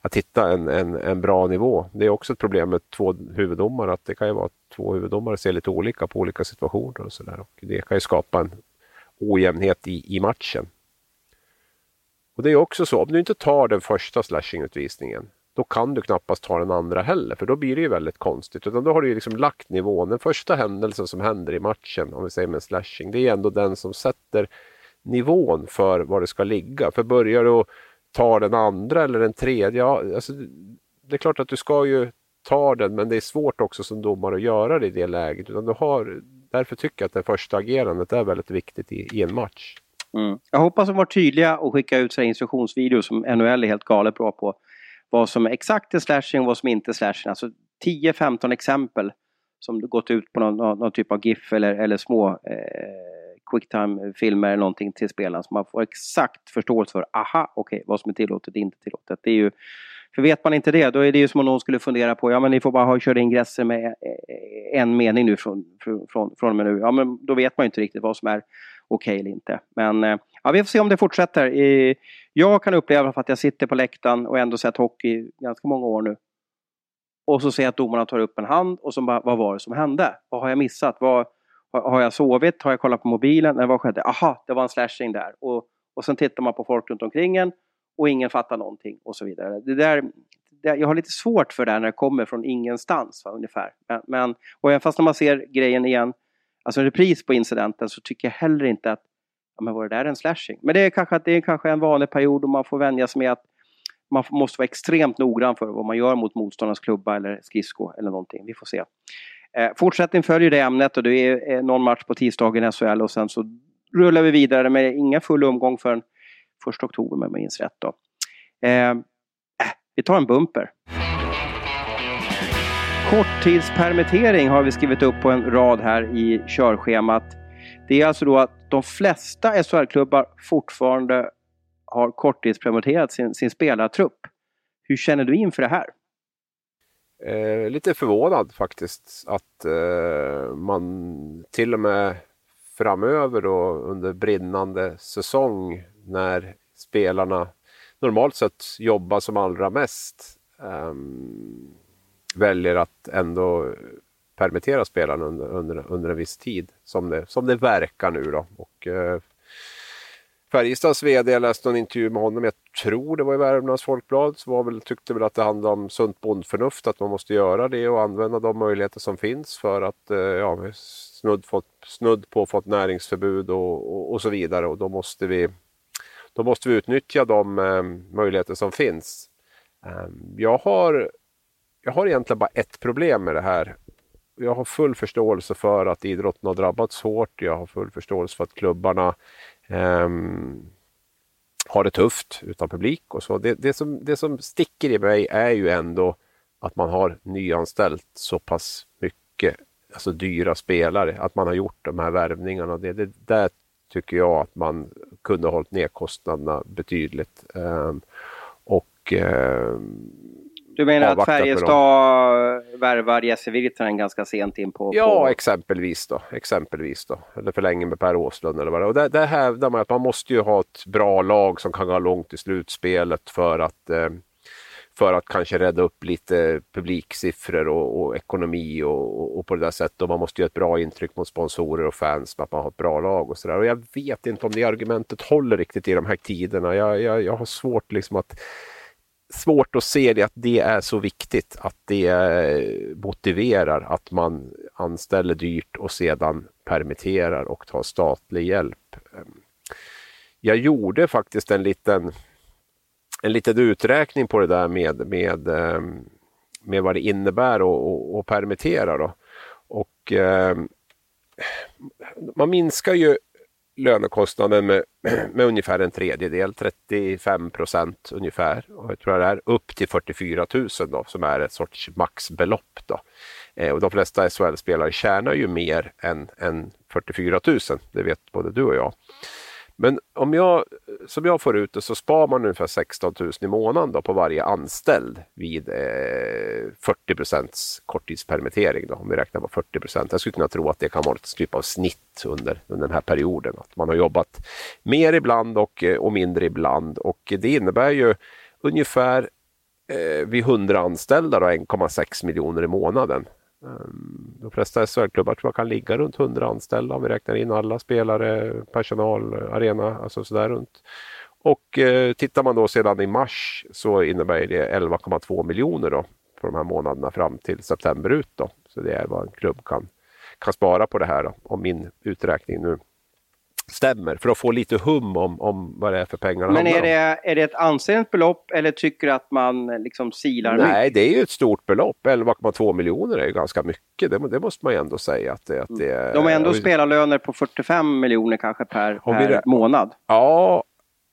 att hitta en, en, en bra nivå. Det är också ett problem med två huvuddomare att det kan ju vara att två huvuddomare ser lite olika på olika situationer och sådär. Det kan ju skapa en ojämnhet i, i matchen. Och det är också så, om du inte tar den första slashingutvisningen då kan du knappast ta den andra heller för då blir det ju väldigt konstigt. Utan då har du ju liksom lagt nivån. Den första händelsen som händer i matchen, om vi säger med slashing, det är ändå den som sätter nivån för var det ska ligga. För börjar du ta den andra eller den tredje, ja, alltså, det är klart att du ska ju ta den men det är svårt också som domare att göra det i det läget. Utan du har, därför tycker jag att det första agerandet är väldigt viktigt i, i en match. Mm. Jag hoppas de var tydliga och skickar ut instruktionsvideos som NHL är helt galet bra på. Vad som är exakt är slashing och vad som inte är slashing. Alltså 10-15 exempel som gått ut på någon, någon, typ av GIF eller, eller små eh, quicktime-filmer eller någonting till spelaren så man får exakt förståelse för, aha, okej, okay, vad som är tillåtet och inte tillåtet. Det är ju, för vet man inte det, då är det ju som om någon skulle fundera på, ja men ni får bara ha, köra ingresser med eh, en mening nu från, från, från och med nu. Ja men då vet man ju inte riktigt vad som är okej okay eller inte. Men eh, ja, vi får se om det fortsätter. Jag kan uppleva att jag sitter på läktaren och ändå sett hockey i ganska många år nu. Och så ser jag att domarna tar upp en hand och så bara, vad var det som hände? Vad har jag missat? Vad, har jag sovit? Har jag kollat på mobilen? Eller vad skedde? Aha, det var en slashing där. Och, och sen tittar man på folk runt omkring en och ingen fattar någonting och så vidare. Det där, det, jag har lite svårt för det här när det kommer från ingenstans va, ungefär. Men, men, och även fast när man ser grejen igen, alltså en repris på incidenten, så tycker jag heller inte att ja, men var det där en slashing? Men det är kanske, att det är kanske en vanlig period och man får vänja sig med att man måste vara extremt noggrann för vad man gör mot motståndarnas klubba eller skridsko eller någonting. Vi får se. Eh, fortsättning följer det ämnet och det är eh, någon match på tisdagen i SHL och sen så rullar vi vidare med inga full omgång förrän 1 oktober om jag minns rätt. Då. Eh, äh, vi tar en bumper. Korttidspermittering har vi skrivit upp på en rad här i körschemat. Det är alltså då att de flesta SHL-klubbar fortfarande har korttidspermitterat sin, sin spelartrupp. Hur känner du inför det här? Eh, lite förvånad faktiskt att eh, man till och med framöver då under brinnande säsong när spelarna normalt sett jobbar som allra mest eh, väljer att ändå permittera spelarna under, under, under en viss tid som det, som det verkar nu då. Och, eh, Färjestads VD, jag läste en intervju med honom, jag tror det var i Värmlands Folkblad, så var väl, tyckte väl att det handlade om sunt bondförnuft, att man måste göra det och använda de möjligheter som finns för att eh, ja, snudd, fått, snudd på fått näringsförbud och, och, och, så vidare och då måste vi, då måste vi utnyttja de eh, möjligheter som finns. Eh, jag, har, jag har egentligen bara ett problem med det här. Jag har full förståelse för att idrotten har drabbats hårt. Jag har full förståelse för att klubbarna eh, har det tufft utan publik och så. Det, det, som, det som sticker i mig är ju ändå att man har nyanställt så pass mycket, alltså dyra spelare, att man har gjort de här värvningarna. Det, det där tycker jag att man kunde ha hållit ner kostnaderna betydligt. Um, och um, du menar att Färjestad värvar Jesse Virtanen ganska sent in på... Ja, på... exempelvis då. Exempelvis då. Eller förlänger med Per Åslund eller vad det är. Och där, där hävdar man att man måste ju ha ett bra lag som kan gå långt i slutspelet för att eh, för att kanske rädda upp lite publiksiffror och, och ekonomi och, och, och, på det där sättet. Och man måste göra ett bra intryck mot sponsorer och fans med att man har ett bra lag och sådär. Och jag vet inte om det argumentet håller riktigt i de här tiderna. Jag, jag, jag har svårt liksom att svårt att se det att det är så viktigt att det eh, motiverar att man anställer dyrt och sedan permitterar och tar statlig hjälp. Ehm, jag gjorde faktiskt en liten, en liten uträkning på det där med, med, ehm, med vad det innebär att, att permittera. Då. Och, ehm, man minskar ju lönekostnaden med, med ungefär en tredjedel, 35 procent ungefär. Och jag tror det är upp till 44 000 då, som är ett sorts maxbelopp. Då. Eh, och de flesta SHL-spelare tjänar ju mer än, än 44 000, det vet både du och jag. Men om jag, som jag får ut det så sparar man ungefär 16 000 i månaden då på varje anställd vid eh, 40 procents korttidspermittering. Då, om vi räknar på 40 procent. Jag skulle kunna tro att det kan vara ett typ av snitt under, under den här perioden. Att man har jobbat mer ibland och, eh, och mindre ibland. Och det innebär ju ungefär eh, vid 100 anställda 1,6 miljoner i månaden. Ehm, de flesta SHL-klubbar tror jag kan ligga runt 100 anställda om vi räknar in alla spelare, personal, arena, alltså sådär runt. Och eh, tittar man då sedan i mars så innebär det 11,2 miljoner då för de här månaderna fram till september ut. Då. Så det är vad en klubb kan, kan spara på det här då, om min uträkning nu stämmer för att få lite hum om, om vad det är för pengar Men är det, är det ett ansenligt belopp eller tycker du att man liksom silar Nej, mycket? det är ju ett stort belopp. 11,2 miljoner är ju ganska mycket. Det, det måste man ju ändå säga. Att det, att det är, De har ändå spelarlöner på 45 miljoner kanske per, vi per månad. Ja,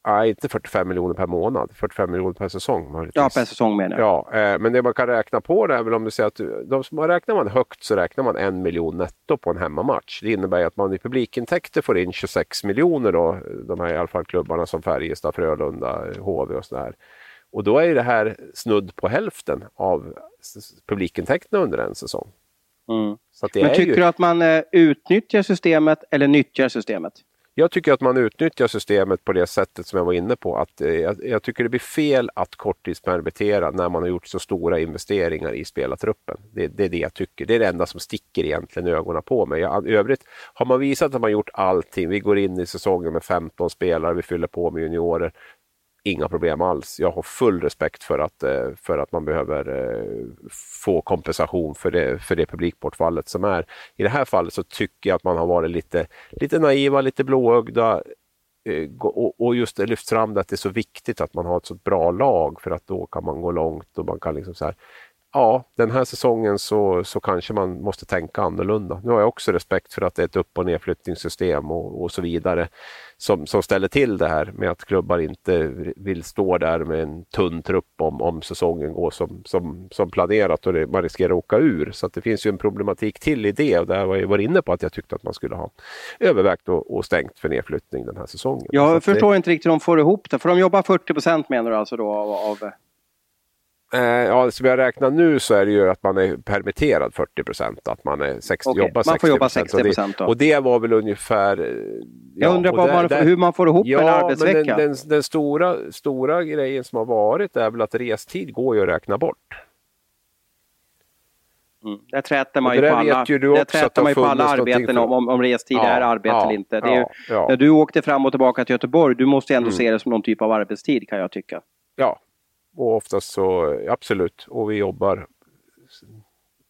nej, inte 45 miljoner per månad. 45 miljoner per säsong. möjligtvis. Ja, per säsong menar jag. Ja, eh, men det man kan räkna på det är väl om du säger att de som räknar man högt så räknar man en miljon netto på en hemmamatch. Det innebär att man i publikintäkter får in 26 miljoner då, de här i alla fall klubbarna som Färjestad, Frölunda, HV och sådär. Och då är det här snudd på hälften av publikintäkterna under en säsong. Mm. Så att det Men är tycker ju... du att man eh, utnyttjar systemet eller nyttjar systemet? Jag tycker att man utnyttjar systemet på det sättet som jag var inne på. Att, eh, jag, jag tycker det blir fel att korttidspermittera när man har gjort så stora investeringar i spelartruppen. Det, det är det jag tycker. Det är det enda som sticker egentligen i ögonen på mig. Jag, övrigt har man visat att man gjort allting. Vi går in i säsongen med 15 spelare, vi fyller på med juniorer. Inga problem alls. Jag har full respekt för att, eh, för att man behöver eh, få kompensation för det, för det publikbortfallet som är. I det här fallet så tycker jag att man har varit lite, lite naiva, lite blåögda eh, och, just det lyfts fram det att det är så viktigt att man har ett så bra lag för att då kan man gå långt och man kan liksom så här Ja, den här säsongen så, så kanske man måste tänka annorlunda. Nu har jag också respekt för att det är ett upp och nedflyttningssystem och, och så vidare som, som ställer till det här med att klubbar inte vill stå där med en tunn trupp om, om säsongen går som, som, som planerat och det, man riskerar att åka ur. Så det finns ju en problematik till i det och där var jag var inne på att jag tyckte att man skulle ha övervägt och, och stängt för nedflyttning den här säsongen. Jag att det- förstår inte riktigt hur de får ihop det. För de jobbar 40 procent menar du alltså då av... av Eh, ja, som jag räknar nu så är det ju att man är permitterad 40 procent, att man är 60, Okej, jobbar 60 man får jobba och 60% det, då. och det var väl ungefär... eh, jag ja, undrar och vad där- man, där- hur man får ihop en Ja, arbetsvecka. men den, den, den stora, stora grejen som har varit är väl att restid går ju att räkna bort. Mm. Där träter man Och ju på alla, ju där träter man ju på alla arbeten om, om, om restid Ja, är arbete ja, eller inte. Det är ju, ja. När du åkte fram och tillbaka till Göteborg, du måste ändå Mm. se det som någon typ av arbetstid kan jag tycka. Ja, och oftast så absolut. Och vi jobbar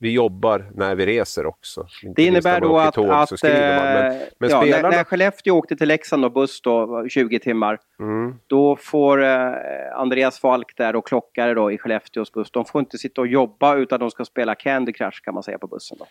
vi jobbar när vi reser också. Inte Det innebär då att, tåg att. Men, eh, men ja, när, spelarna... när Skellefteå åkte till Leksand och buss då, 20 timmar, Mm. då får eh, Andreas Falk där och klockare då i Skellefteås buss, de får inte sitta och jobba utan de ska spela Candy Crush kan man säga på bussen. Då.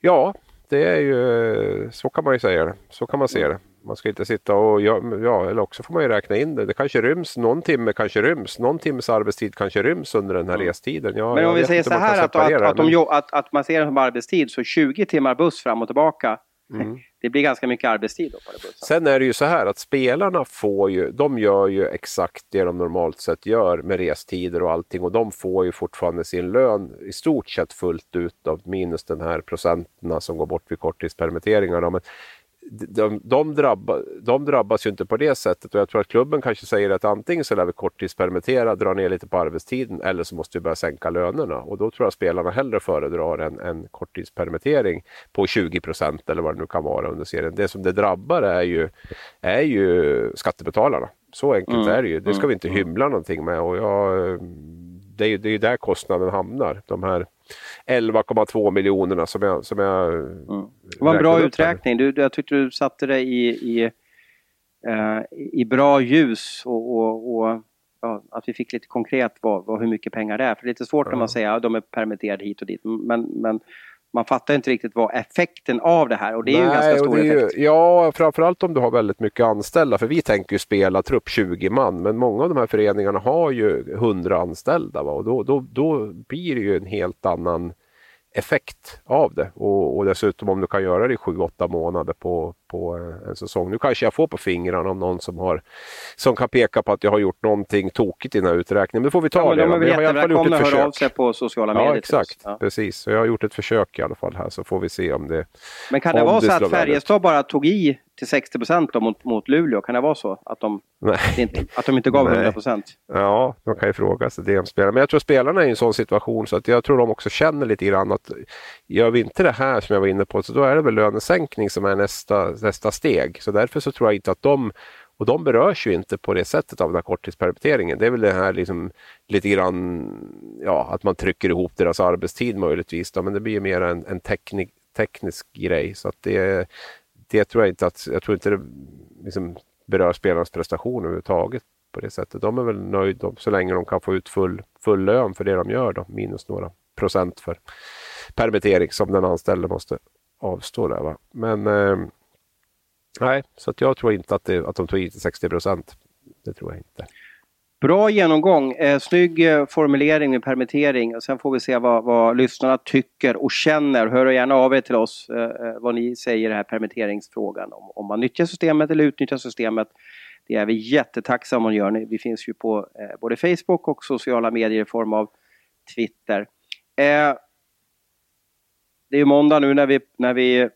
Ja, det är ju så kan man ju säga det. Så kan man se det. Man ska inte sitta och ja, ja, eller också får man ju räkna in det. Det kanske ryms, någon timme kanske ryms, någon timmes arbetstid kanske ryms under den här restiden. Ja, Men om vi säger så här att, att, att, men- att, att man ser det som arbetstid, så 20 timmar buss fram och tillbaka, Mm. det blir ganska mycket arbetstid då på bussen. Sen är det ju så här att spelarna får ju, de gör ju exakt det de normalt sett gör med restider och allting och de får ju fortfarande sin lön i stort sett fullt ut av minus den här procenterna som går bort vid korttidspermitteringar. då. Men de, de, drabba, de drabbas ju inte på det sättet och jag tror att klubben kanske säger att antingen så lär vi korttidspermittera, dra ner lite på arbetstiden eller så måste vi börja sänka lönerna och då tror jag spelarna hellre föredrar en, en korttidspermittering på 20 procent eller vad det nu kan vara under serien. Det som det drabbar är ju, är ju skattebetalarna. Så enkelt Mm, är det ju. Det ska vi inte mm, hymla någonting med och jag, det är det är där kostnaden hamnar. De här 11,2 miljonerna som jag, som jag Mm. Det var en bra uträkning. Du, jag tyckte du satte det i, i, eh, i bra ljus och, och, och ja, att vi fick lite konkret vad, vad, hur mycket pengar det är. För det är lite svårt när Ja. man säger att de är permitterade hit och dit. Men, men man fattar inte riktigt vad effekten av det här och det är ju en ganska stor ju- effekt. Ja, framförallt om du har väldigt mycket anställda. För vi tänker ju spela trupp 20 man. Men många av de här föreningarna har ju 100 anställda. Va? Och då, då, då blir det ju en helt annan effekt av det. Och, och dessutom om du kan göra det i 7-8 månader på, på en säsong. Nu kanske jag får på fingrarna om någon som, har, som kan peka på att jag har gjort någonting tokigt i den här uträkningen. Men det får vi ta Ja, det. de är väl jättevälkomna ett att höra av sig på sociala medier. Ja, exakt. Ja. Precis. Så jag har gjort ett försök i alla fall här så får vi se om det Men kan det vara det så att. Färjestad bara tog i till 60 procent mot, mot Luleå? Kan det vara så? Att de, inte, att de inte gav Nej. 100 procent? Ja, de kan ju fråga sig det om spelarna. Men jag tror spelarna är i en sån situation så att jag tror de också känner lite grann att gör vi inte det här som jag var inne på så då är det väl lönesänkning som är nästa, nästa steg. Så därför så tror jag inte att de och de berörs ju inte på det sättet av den här korttidspermitteringen. Det är väl det här liksom, lite grann, ja, att man trycker ihop deras arbetstid möjligtvis. Då, men det blir ju mer en, en teknik, teknisk grej. Så att det, det tror jag inte att, jag tror inte det liksom berör spelarnas prestation överhuvudtaget på det sättet. De är väl nöjda så länge de kan få ut full, full lön för det de gör då, minus några procent för permittering som den anställde måste avstå där. Va? Men eh, nej, så att jag tror inte att, det, att de tog i 60 procent. Det tror jag inte. Bra genomgång, eh, snygg eh, formulering med permittering. Och sen får vi se vad, vad lyssnarna tycker och känner. Hör gärna av er till oss eh, eh, vad ni säger i den här permitteringsfrågan. Om, om man nyttjar systemet eller utnyttjar systemet. Det är vi jättetacksamma om ni gör. Vi finns ju på eh, både Facebook och sociala medier i form av Twitter. Eh, det är måndag nu när vi, när vi,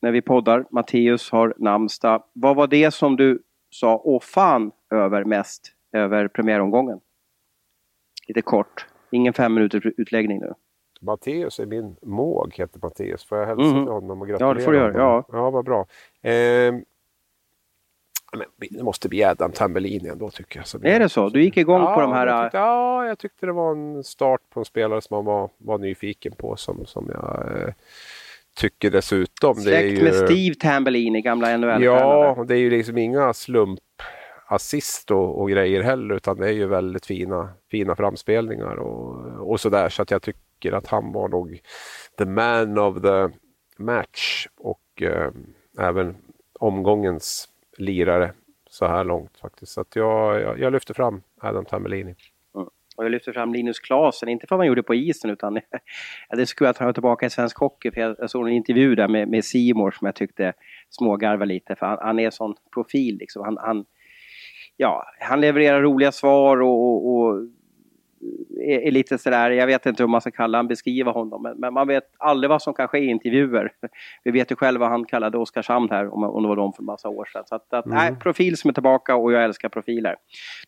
när vi poddar. Matteus har namnsdag. Vad var det som du sa åh fan över mest över premiäromgången? Lite kort. Ingen fem minuters utläggning nu. Matteus är min måg, heter Matteus. Får jag hälsa mm. till honom och gratulera Ja, det får du göra. Ja, ja vad bra. Eh, men det måste bli Adam Tambellini ändå tycker jag. Så är det så? Du gick igång ja, på de här... Jag tyckte, ja, jag tyckte det var en start på en spelare som man var, var nyfiken på som, som jag eh, tycker dessutom. Släkt det är ju, med Steve Tambellini, gamla nhl Ja, det är ju liksom inga slumpassist och, och grejer heller utan det är ju väldigt fina, fina framspelningar och, och sådär så att jag tycker att han var nog the man of the match och eh, även omgångens lirare så här långt faktiskt. Så att jag, jag, jag lyfter fram Adam Tambellini. Och jag lyfter fram Linus Klasen, inte för vad han gjorde på isen utan det skulle jag ta tillbaka i svensk hockey. För jag, såg en intervju där med, med Simor som jag tyckte smågarvade lite för han, han är en sån profil liksom. Han, han, ja, han levererar roliga svar och, och, och är, är, lite sådär, jag vet inte hur man ska kalla honom, beskriva honom, men, men, man vet aldrig vad som kan ske i intervjuer. Vi vet ju själva vad han kallade Oskarshamn här, om, om det var de för en massa år sedan. Så att, att mm. nej, profil som är tillbaka och jag älskar profiler.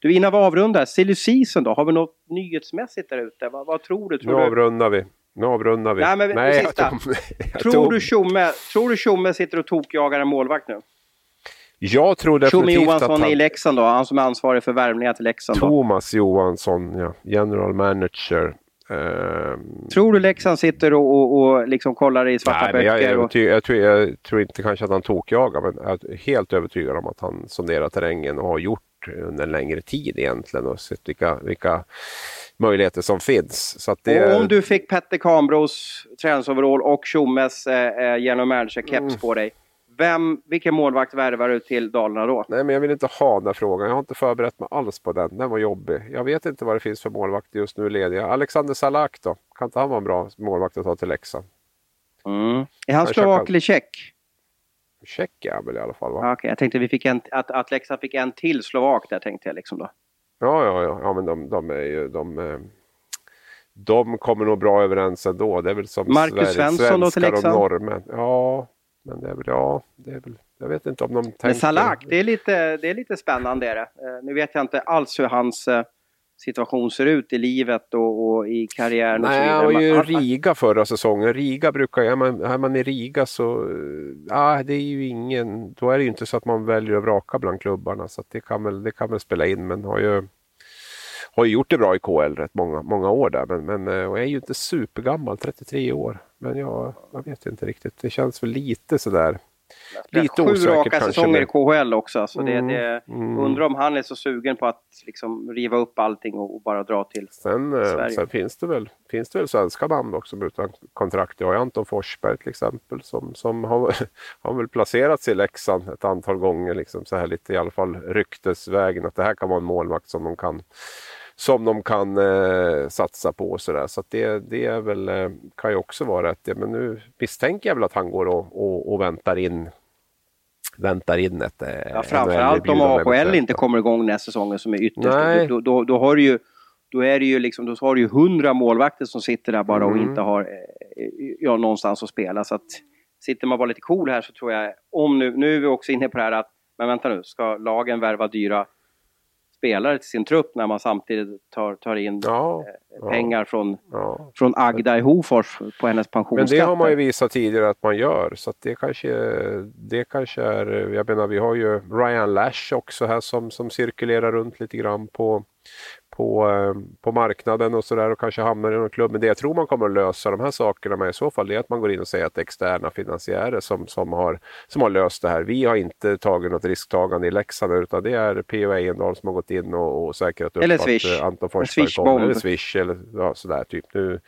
Du, innan vi avrundar, silly season då, har vi något nyhetsmässigt där ute? Vad, vad, tror du? Tror nu avrundar vi. Nu avrundar vi. Nej, men Nej. Jag tog, jag tror, tog... du Tjomme, tror du Tjomme sitter och tokjagar en målvakt nu? Jag tror definitivt Tjomme Johansson att han... i Leksand då, han som är ansvarig för värvningar till Leksand. Då. Thomas Johansson, ja. General manager. Um... Tror du Leksand sitter och, och, och liksom kollar i svarta Nej, böcker? Jag, och... jag, tror, jag tror inte kanske att han tokjagar, men jag är helt övertygad om att han sonderar terrängen och har gjort under en längre tid egentligen och sett vilka, vilka möjligheter som finns. Så det... Om du fick Petter Kambros träningsoverall och Tjommes eh, eh general manager-keps mm. på dig, vem, vilken målvakt värvar du till Dalarna då? Nej, men jag vill inte ha den frågan. Jag har inte förberett mig alls på den. Den var jobbig. Jag vet inte vad det finns för målvakter just nu lediga. Alexander Salak då? Kan inte han vara en bra målvakt att ta till Leksand? Mm. Är han slovak eller tjeck? Tjeck är han väl i alla fall va? Ah, okay. Jag tänkte vi fick en, att, att Leksand fick en till slovak där tänkte jag liksom då. Ja, ja, ja, ja men de, de är ju... De, eh, de kommer nog bra överens ändå. Det är väl som Marcus Svensson då till Leksand? norrmän. Ja, men det är väl, ja, det är väl, jag vet inte om de tänker... Men Salak, det är lite, det är lite spännande. Är det. Uh, nu vet jag inte alls hur hans uh, situation ser ut i livet och, och i karriären. Nej, och så vidare. han var ju i Riga förra säsongen. Riga brukar, är man, är man i Riga så, ja det är ju ingen, då är det ju inte så att man väljer att vraka bland klubbarna. Så det, kan väl, det kan väl spela in, men har ju har ju gjort det bra i KL rätt många, många år där men, men eh, och är ju inte supergammal, 33 år. Men jag, jag vet inte riktigt, det känns väl lite sådär Lite osäkert Sju raka säsonger i KHL också. Så det, mm, det, mm. Undrar om han är så sugen på att liksom riva upp allting och, och bara dra till sen, eh, Sverige. Sen finns det, väl, finns det väl svenska namn också utan kontrakt. Jag har Anton Forsberg till exempel som, som har, har väl placerats i Leksand ett antal gånger. Liksom, så här lite i alla fall ryktesvägen att det här kan vara en målvakt som de kan som de kan eh, satsa på. Så, där. så det, det är väl, eh, kan ju också vara rätt. Men nu misstänker jag väl att han går och, och, och väntar in väntar in ett eh, ja, Framförallt om AHL inte kommer igång nästa säsongen som är ytterst. Då, då, då, har du ju då är det ju liksom, då har du ju hundra målvakter som sitter där bara mm. och inte har eh, ja, någonstans att spela. Så att sitter man bara lite cool här så tror jag, om nu, nu är vi också inne på det här att, men vänta nu, ska lagen värva dyra spelare till sin trupp när man samtidigt tar, tar in ja, eh, pengar ja, från, ja. från Agda i Hofors på hennes pensionsskatt. Men det har man ju visat tidigare att man gör så det kanske, det kanske är, jag menar vi har ju Ryan Lash också här som, som cirkulerar runt lite grann på, på, eh, på marknaden och sådär och kanske hamnar i någon klubb. Men det jag tror man kommer att lösa de här sakerna med i så fall det är att man går in och säger att det är externa finansiärer som, som, har, som har löst det här. Vi har inte tagit något risktagande i Leksand utan det är P.O. Ejendahl som har gått in och, och säkrat upp eller att eh, Anton Forsberg kommer. Eller Swish eller ja, sådär typ. Nu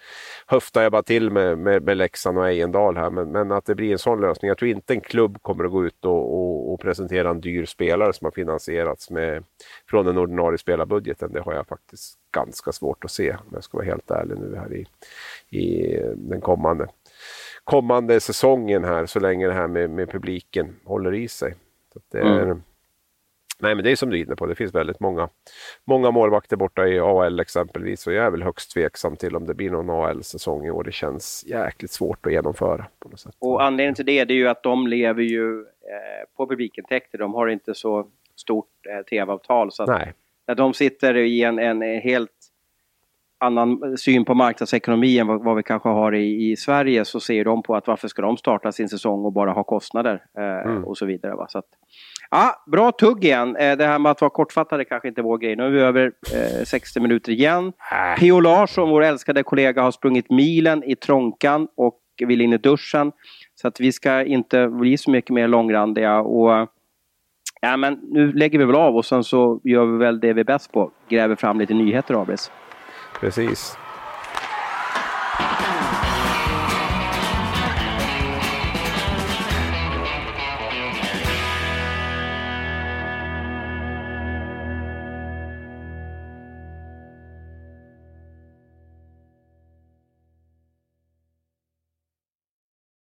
höftar jag bara till med, med, med Leksand och Ejendahl här men, men att det blir en sån lösning. Jag tror inte en klubb kommer att gå ut och, och, och presentera en dyr spelare som har finansierats med, från den ordinarie spelarbudgeten. Det har jag faktiskt ganska svårt att se om jag ska vara helt ärlig nu här i, i den kommande, kommande säsongen här så länge det här med, med publiken håller i sig. Det är, mm. Nej men det är som du är inne på, det finns väldigt många, många målvakter borta i AL exempelvis och jag är väl högst tveksam till om det blir någon AL-säsong i år. Det känns jäkligt svårt att genomföra. på något sätt. Och anledningen till det, är ju att de lever ju eh, på publikintäkter. De har inte så stort eh, tv-avtal. Så Nej när de sitter i en, en helt annan syn på marknadsekonomi än vad, vad vi kanske har i, i, Sverige så ser de på att varför ska de starta sin säsong och bara ha kostnader eh, mm. och så vidare. Va? Så att, ja, bra tugg igen. Eh, det här med att vara kortfattade kanske inte är vår grej. Nu är vi över eh, 60 minuter igen. Äh. P.O. Larsson, vår älskade kollega, har sprungit milen i trånkan och vill in i duschen. Så att vi ska inte bli så mycket mer långrandiga. Och, ja, men nu lägger vi väl av och sen så gör vi väl det vi är bäst på. Gräver fram lite nyheter, Abris. Precis.